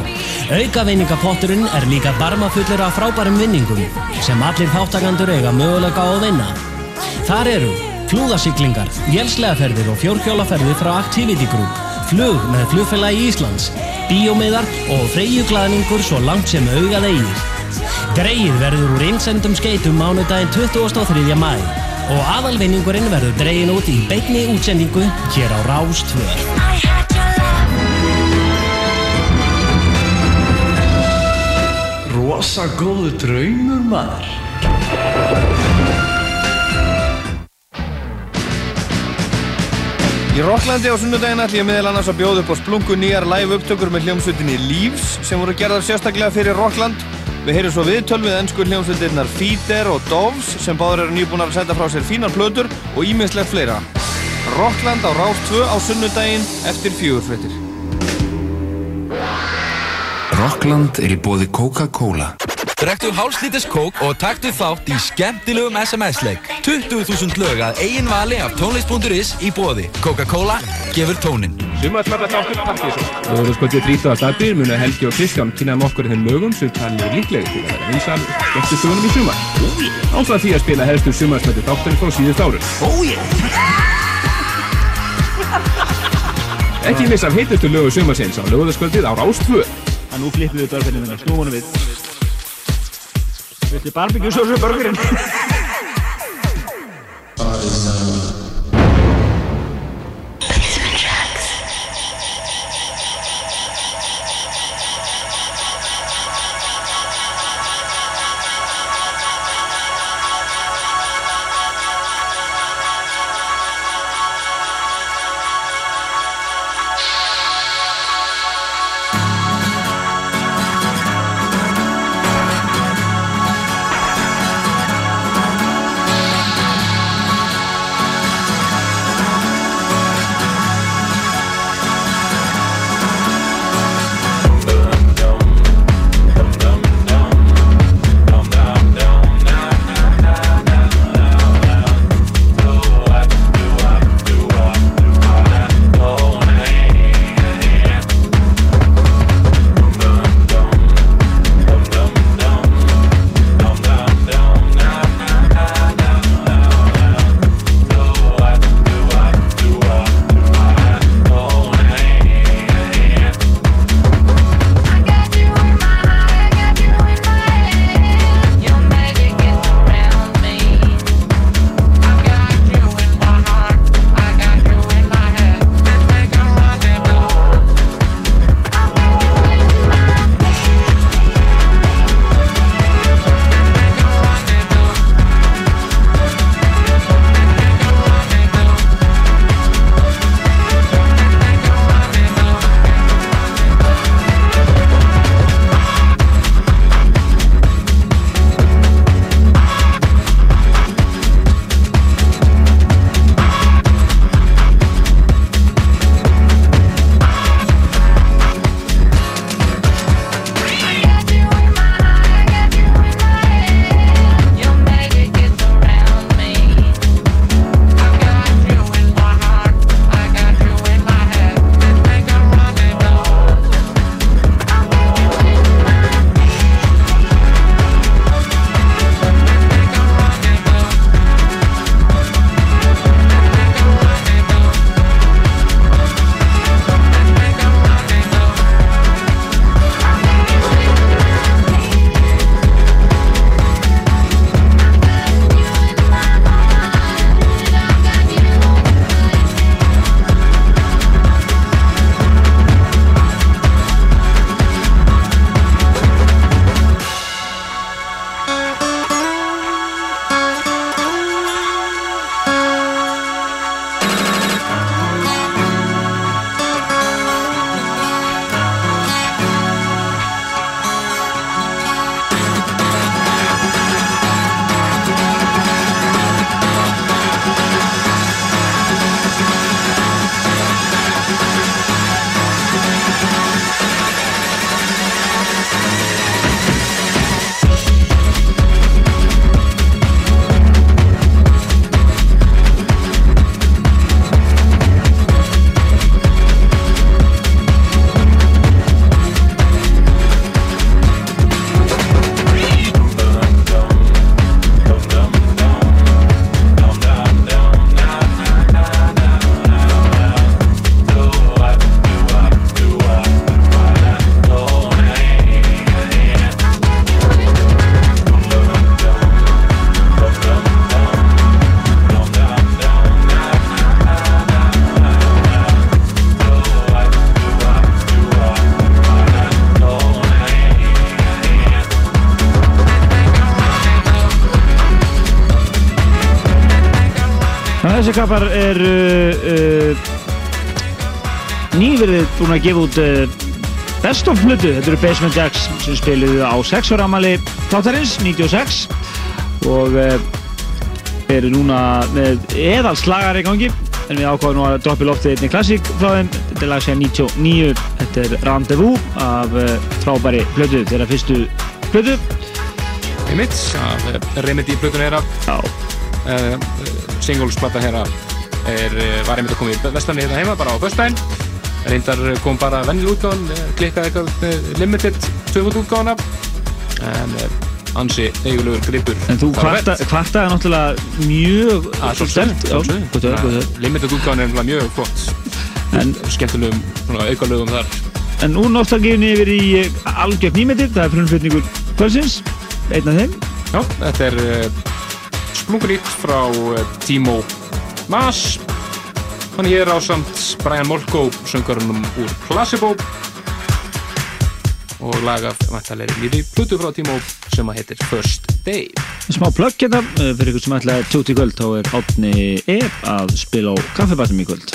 Aukavinningapotturinn er líka barmafullur af frábærum vinningum sem allir þáttakandur eiga möguleika á að vinna. Þar eru flúðasiklingar, jelslegaferðir og fjórhjólaferðir frá Activity Group, flug með flugfélagi Íslands, bíómiðar og freyjuglaðningur svo langt sem augað eigir. Greið verður úr einsendum skeitum mánudaginn 23. mæ og aðalvinningurinn verður dregin út í beinni útsendingu hér á Rás 2. Rosa góðu draumur maður. Í Rocklandi á sunnudaginn ætlum ég meðal annars að bjóða upp á splungu nýjar live upptökur með hljómsveitinni Leaves sem voru gerðar sérstaklega fyrir Rockland. Við heyrum svo viðtöl við ennsku hljómsveitinnar Feeder og Doves sem báður eru nýbúnar að setja frá sér fínar plötur og ímiðslegt fleira. Rockland á Rás 2 á sunnudaginn eftir fjögurfrettir. Rockland er í bóði Coca-Cola. Drektu hálslítis kók og taktu þátt í skemmtilegum SMS-leik. 20.000 lög að eigin vali af tónlist.is í bóði. Coca-Cola gefur tónin. Sumarsmæta þáttur Partíson. Lóðurskvöldið 30. apríl munu Helgi og Kristján kynnaðum okkur þeim lögum sem talið er líklegir til að vera vinsal eftir sögunum í sumar. Ástæða því að spila helstu sumarsmæti þáttur frá síðust árun. Oh yeah! [LAUGHS] Ekki missa af heitustu lögu sumarsins á lóðurskvöldið á Rás 2. að nú flippum við minna, snúum honum við Viltu barbíkjusósu burgerinn? [LAUGHS] börgarinn? Þessi kapar er uh, uh, nýverið búin að gefa út uh, Best of hlutu. Þetta eru Basement Jacks sem spiluðu á 6 ára amali þáttarins, 96 og uh, eru núna með eðal slagar í gangi. En við ákváðum nú að droppa í loftið einni klassík frá þeim, þetta er lag sér 99 þetta er Rendezvous af frábæri hlutu, þeirra fyrstu hlutu Einmitt, af uh, Remedy plötun þeirra Já. Uh, Singlesplata þeirra er, uh, var einmitt að koma í vestlandi hérna heima bara á föstbæn reyndar kom bara vennil útgáðan klikkaði eitthvað með limited tvöfut útgáðana en ansi eigulegur gripur. En þú kvarta, kvartaði náttúrulega mjög stert limited útgáðan er náttúrulega mjög flott. En- skemmtilegum svona aukalögum þar. En nú nostalgíunni yfir í eh, algjörn nýmyndir, það er frumflutningur kvölsins, einn af þeim. Já, þetta er splungunýtt frá uh, Timo Mas. Hann er á samt Brian Molko söngarunum úr Placebo. Og lagaf vantarlega nýri plutu frá Timo sem að heitir First Day. Smá plögg hérna, eh, fyrir ykkur sem ætlaði tjóti í kvöld, þá er Átni E að spila á kaffibatnum í kvöld.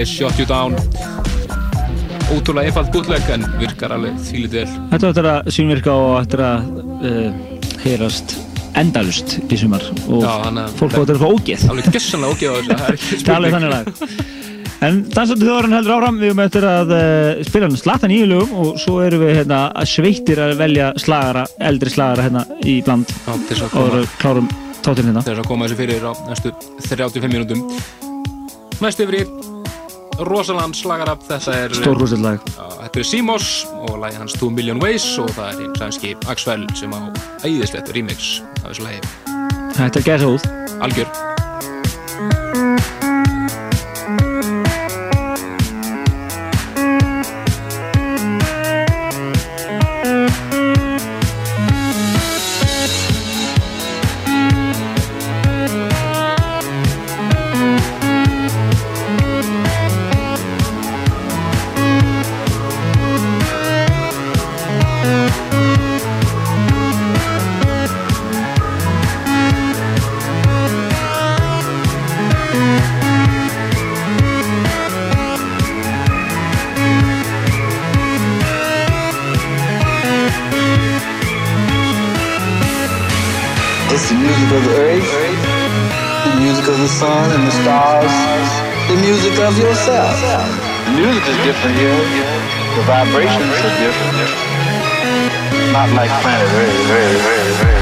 Lagi Shut You Down. Ótrúlega einfalt bútleg en virkar alveg þvílítið vel. Þetta ættir að sínvirka og ættir að uh, heyrast endalust í sumar og Já, fólk áttir að fá ógeð. Alveg gessanlega ógeð á þessu það er alveg þannig lag. En dansandi þjóðarinn heldur áfram, við erum eftir að uh, spila hann slata nýju lögum og svo erum við hérna, sveittir að velja slagara, eldri slagara hérna í bland Já, og koma- klárum tátinn hérna. þess að koma þessu fyrir á næstu 35 mínútum. Næst yfir í rosalann slagarab þetta er Stórhúsið lag. Já, þetta er Simos og lagi hans 2 Million Ways og það er hinn sænski Axwell sem á æðislegt remix af þessu lagi Þetta er út. algjör music is different here. The vibrations are different. Not like planet.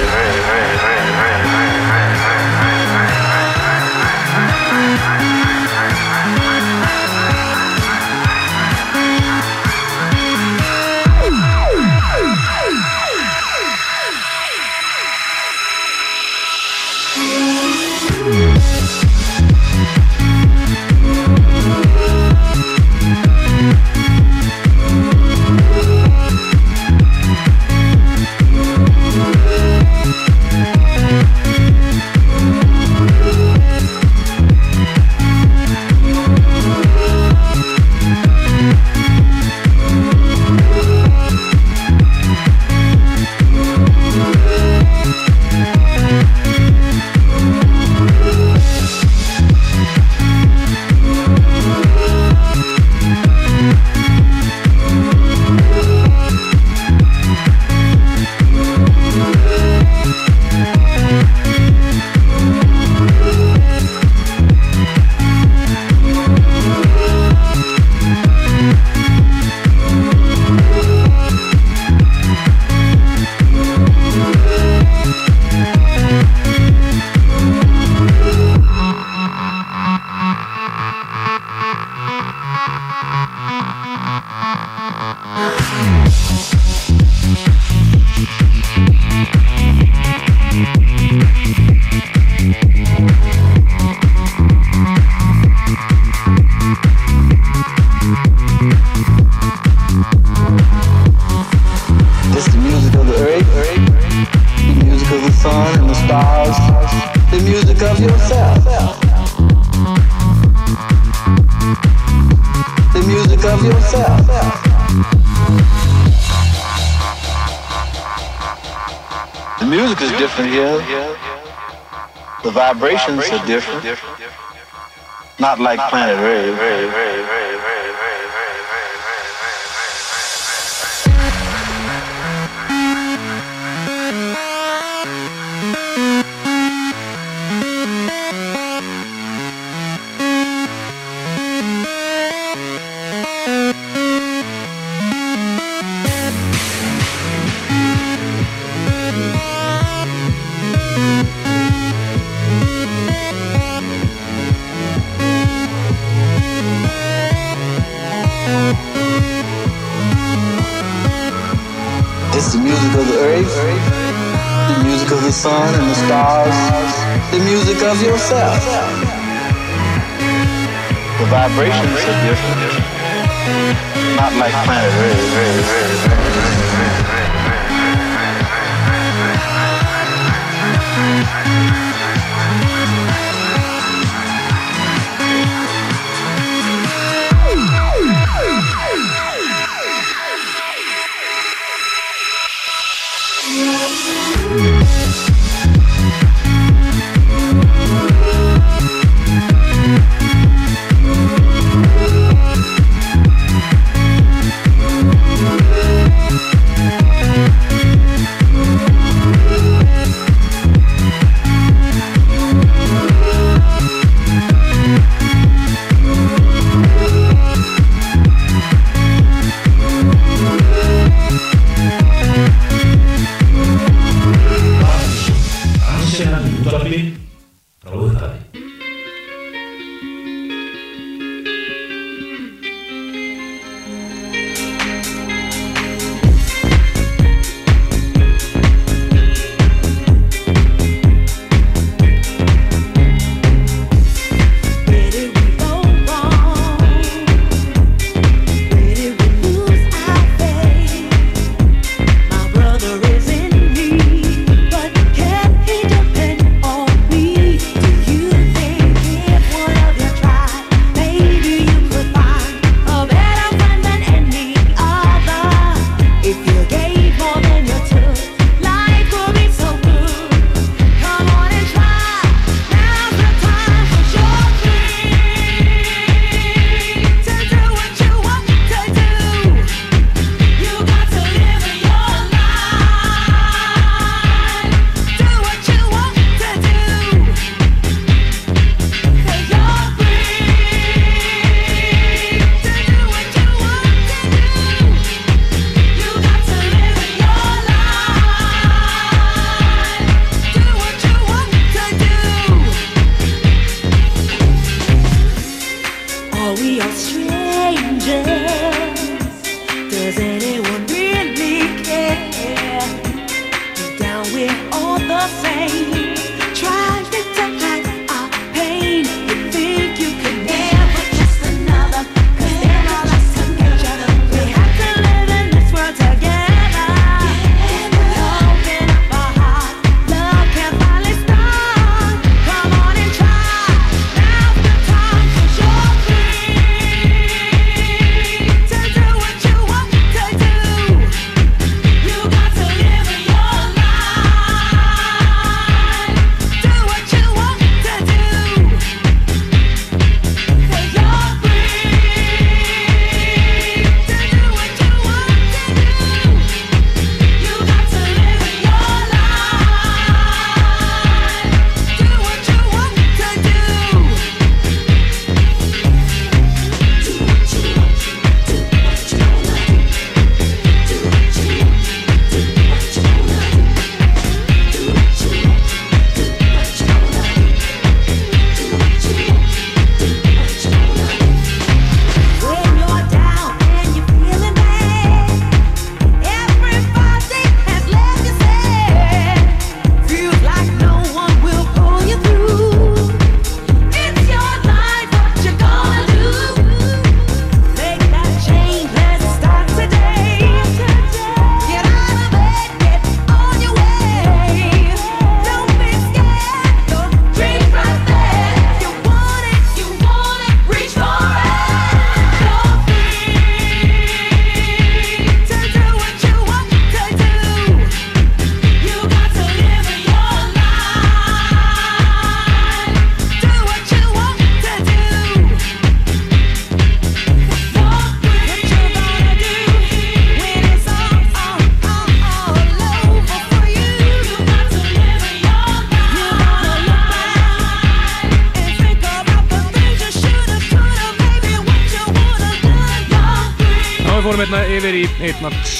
Not like planet Earth. as yourself. The vibrations are different. Not like planet Earth.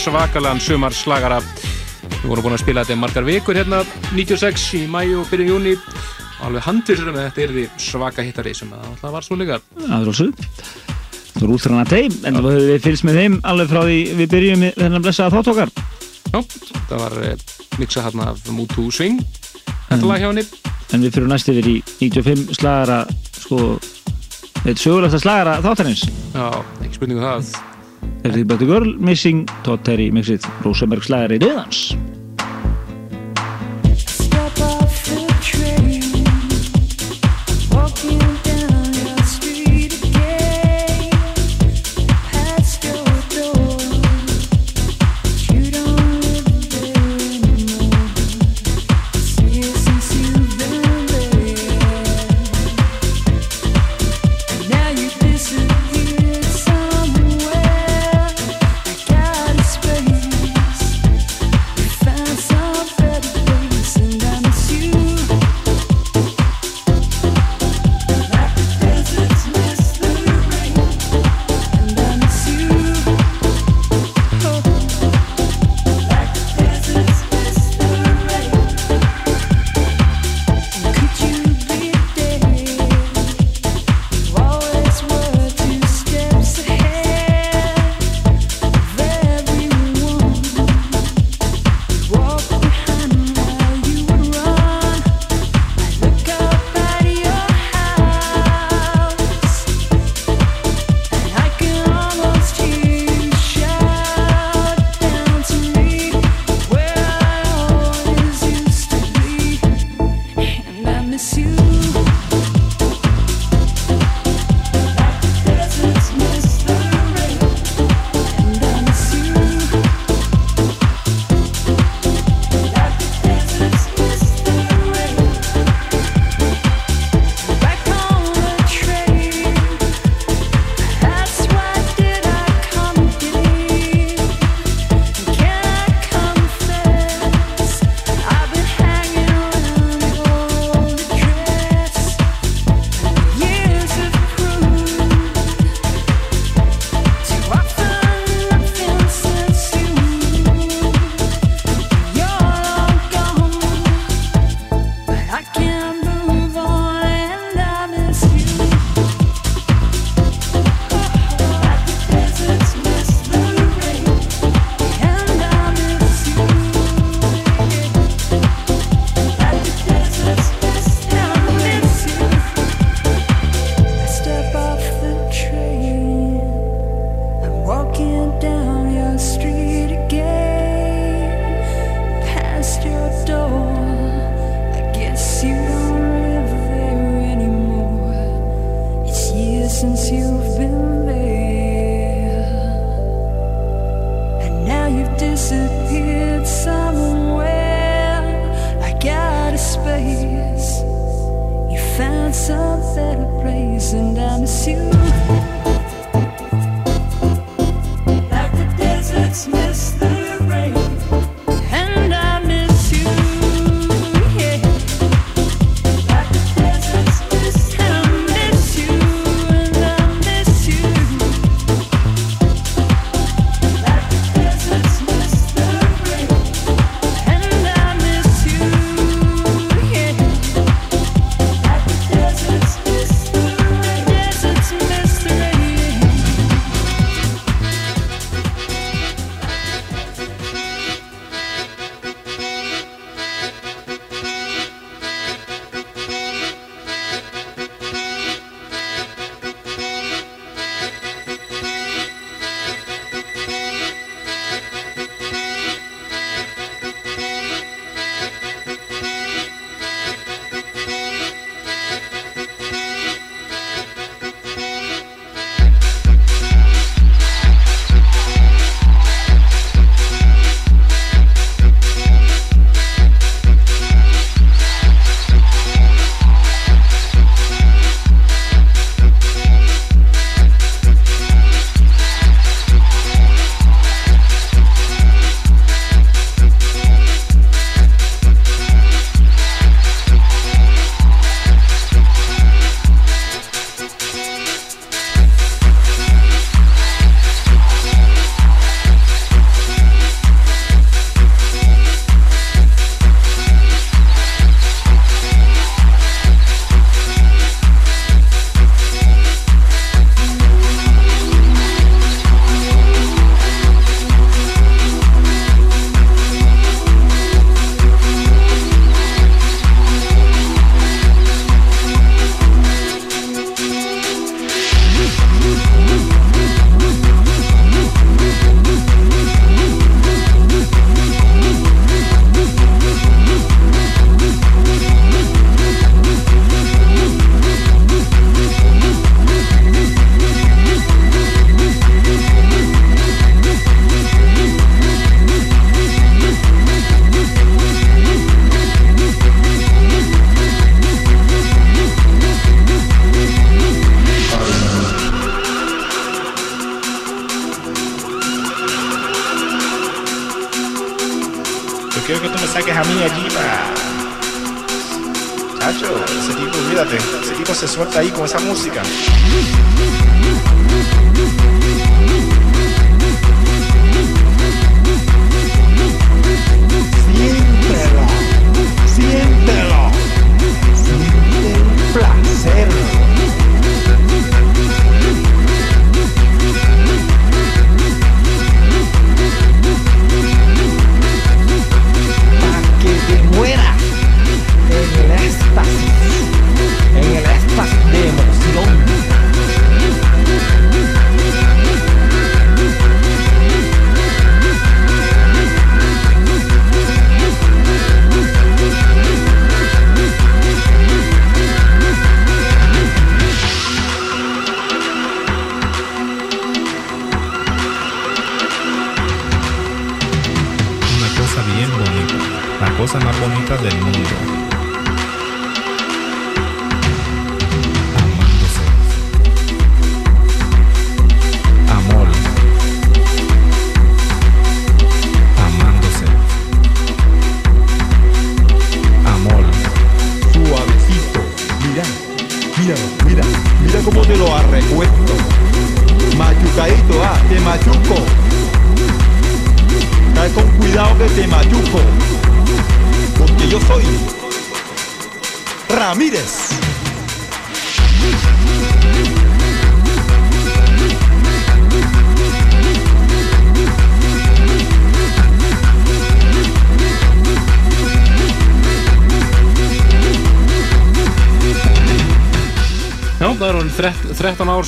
svakalan sumarslagara við vorum búin að spila þetta margar vikur hérna 96 í mæju og byrju júni og alveg handvisur með þetta er því svaka hittari sem það alltaf var svo líka Aðrósug Þú eru útrann að þeim, en þú hefur fylgst með þeim alveg frá því við byrjum með þennan blessaða þáttokar. Já, það var eh, miksa hérna af Mútu Sving, þetta mm. lag hjá henni. En við fyrir næst yfir í 95 slagara, sko, eitt sögulegt að slagara þáttarins. Já, ekki spurningu um það er því betur görl, Missing, Todd Terry, Mixit Rosenberg slagari döðans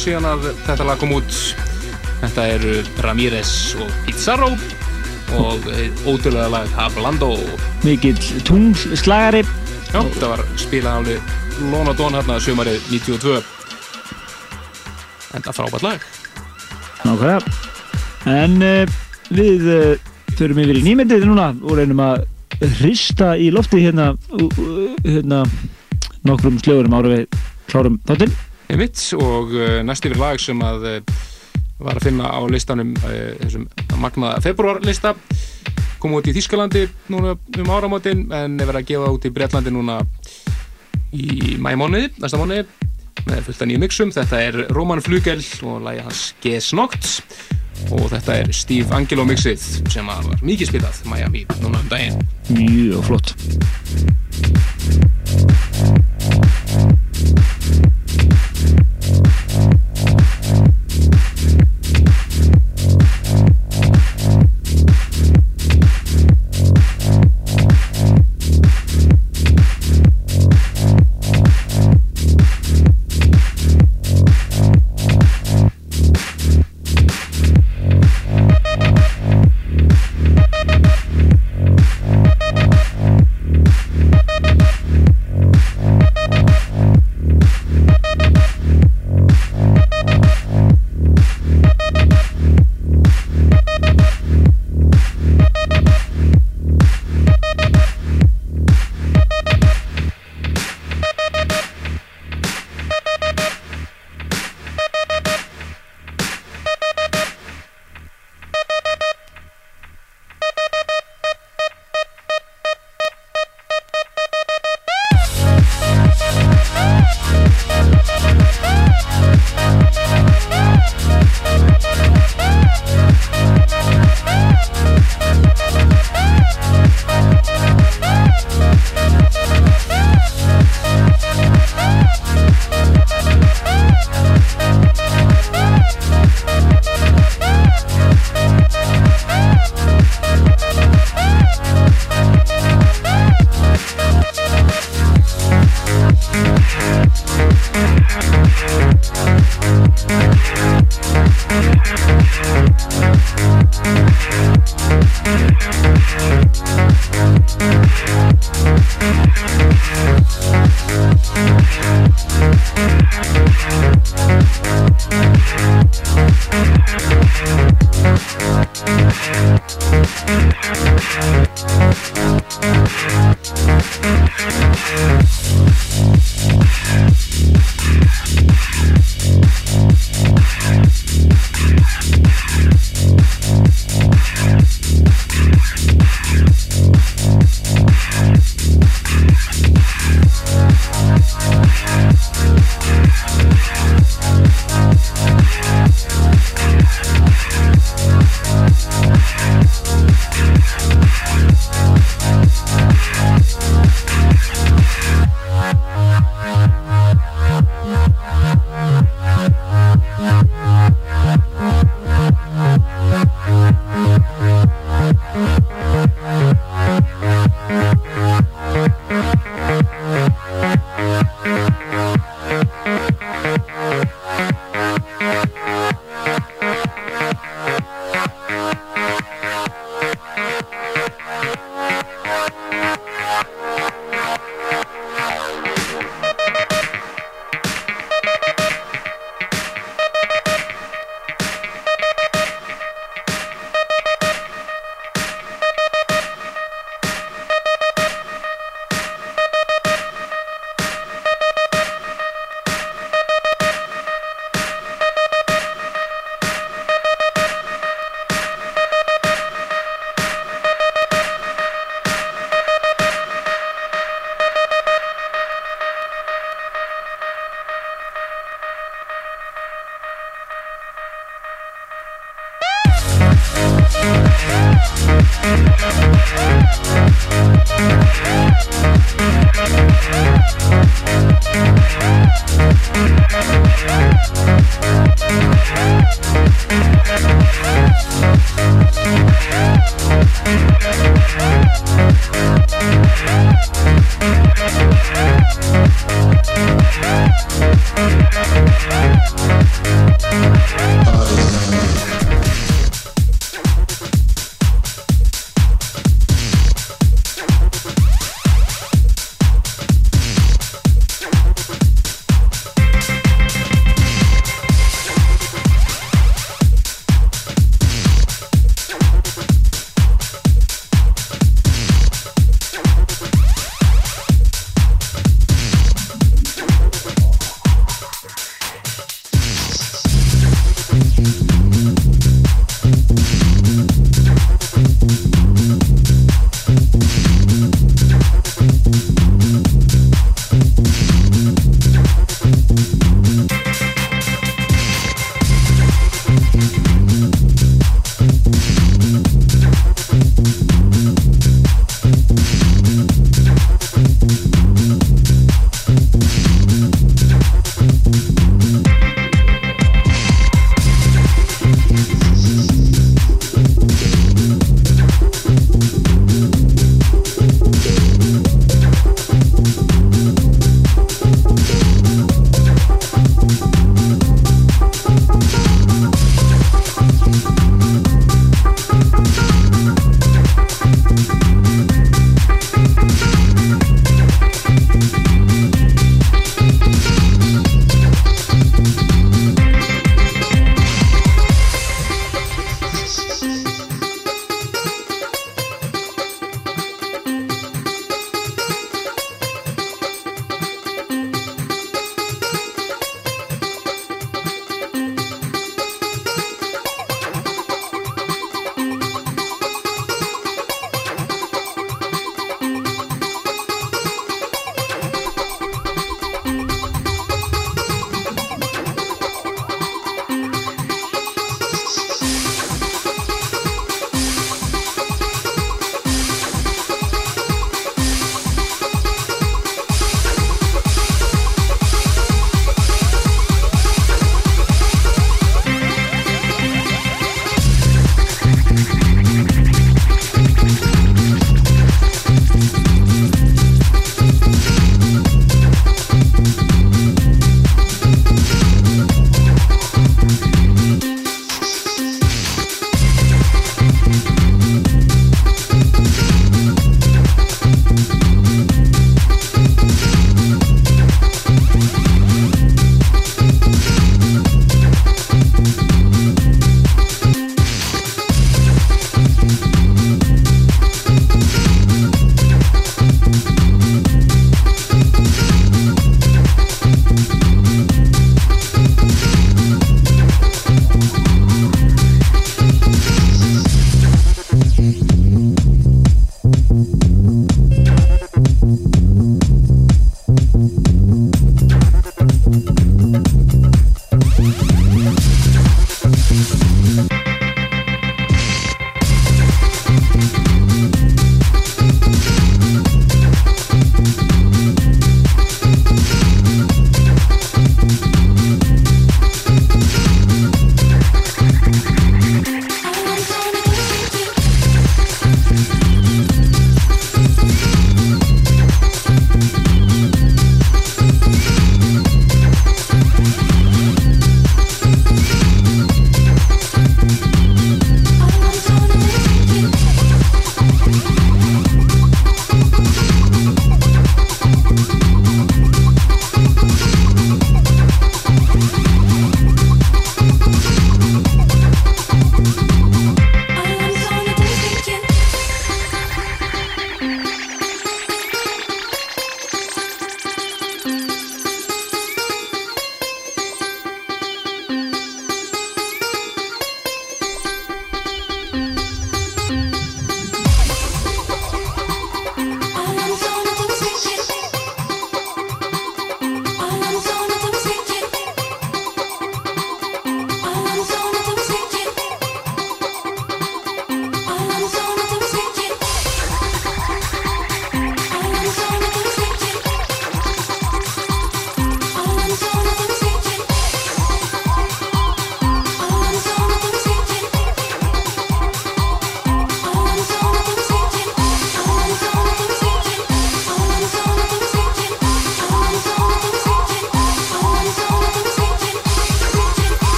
ár síðan að þetta lag kom út. Þetta eru Ramírez og Pizarro og ótrúlega lag Hablando. Mikill tungslagari. Já, þetta var spilað alveg Lona Don hérna sömarið 92. Enda frábært lag. Nákvæða. En uh, við uh, förum yfir í nýmyndið núna og reynum að hrista í lofti hérna, hérna nokkrum slögurum ára við klárum þáttinn. Einmitt og uh, næst yfir lag sem að uh, var að finna á listanum uh, þessum magnaða februarlista kom út í Þískalandi núna um áramótin en er verið að gefa út í Breitlandi núna í mæmóniði, næsta mánuði með fullt af nýjum mixum. Þetta er Roman Flugel og lagi hans G-Snokt og þetta er Steve Angelo mixið sem var mikið spilað Miami núna um daginn. Mjög flott.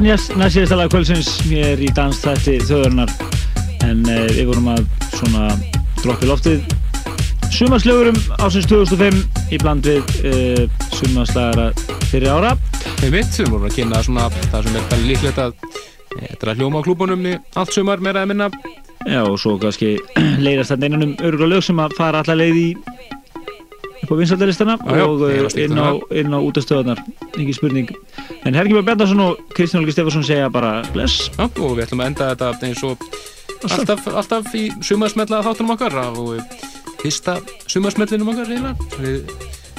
Er næst næst lag kvöldsins. Mér í dansþætti þjóðurnar en uh, við vorum að svona droppi loftið. Sumarslögurum ásins 2005 í bland við uh, sumarslagara fyrir ára. Við mitt, við vorum að kynna svona það sem er bara líklegt að eh, þetta er að hljóma á klúbunum í allt sumar meira eða minna. Já og svo kannski [CLEARS THROAT] leiðast þetta einanum örgulega lög sem að fara alla leið í upp á vinsaldalistana og slíta inn á, á útastöðunar ekki spurning. En Helgi Björn Bjarnason og Kristján Olgi Stefansson segja bara bless. Já, og við ætlum að enda þetta eins og alltaf, alltaf í sumarsmella þáttunum okkar og fyrsta sumarsmellinum okkar eiginlega. Við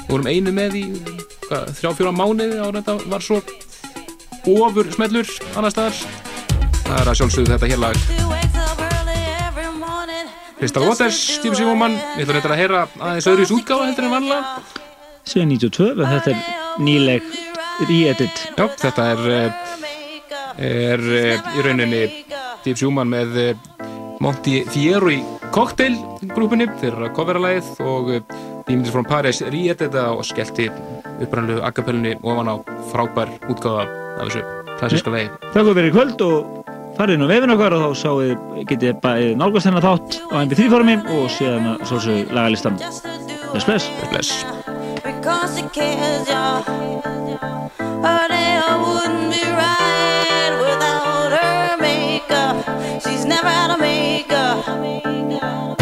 vorum einu með í hvað, þrjá fjóra mánuði á þetta var svo ofur smellur annar staðar. Það er að sjálfsögðu þetta hér lag Crystal Waters, Steve Simoman við ætlum þetta að heyra aðeins öðruvis útgáfa heldur en vanlega síðan 92 en þetta er nýleg re-edit. Já, þetta er eh, er eh, í rauninni Steve Schumann með eh, Monty í Cocktail grúpunni. Þeirra coveralagið og Dímindis from Paris þetta og skellti upprannlegu akkapellunni ofan á frábær útgáða af þessu klassiska lagi. Takk fyrir kvöld og farið inn á vefin okkar og þá sáuð, getið bæðið nálgast hennar þátt á mp3 formi og séðan að sálsög lagalistan. Bless, bless. Bless. She's never out of makeup.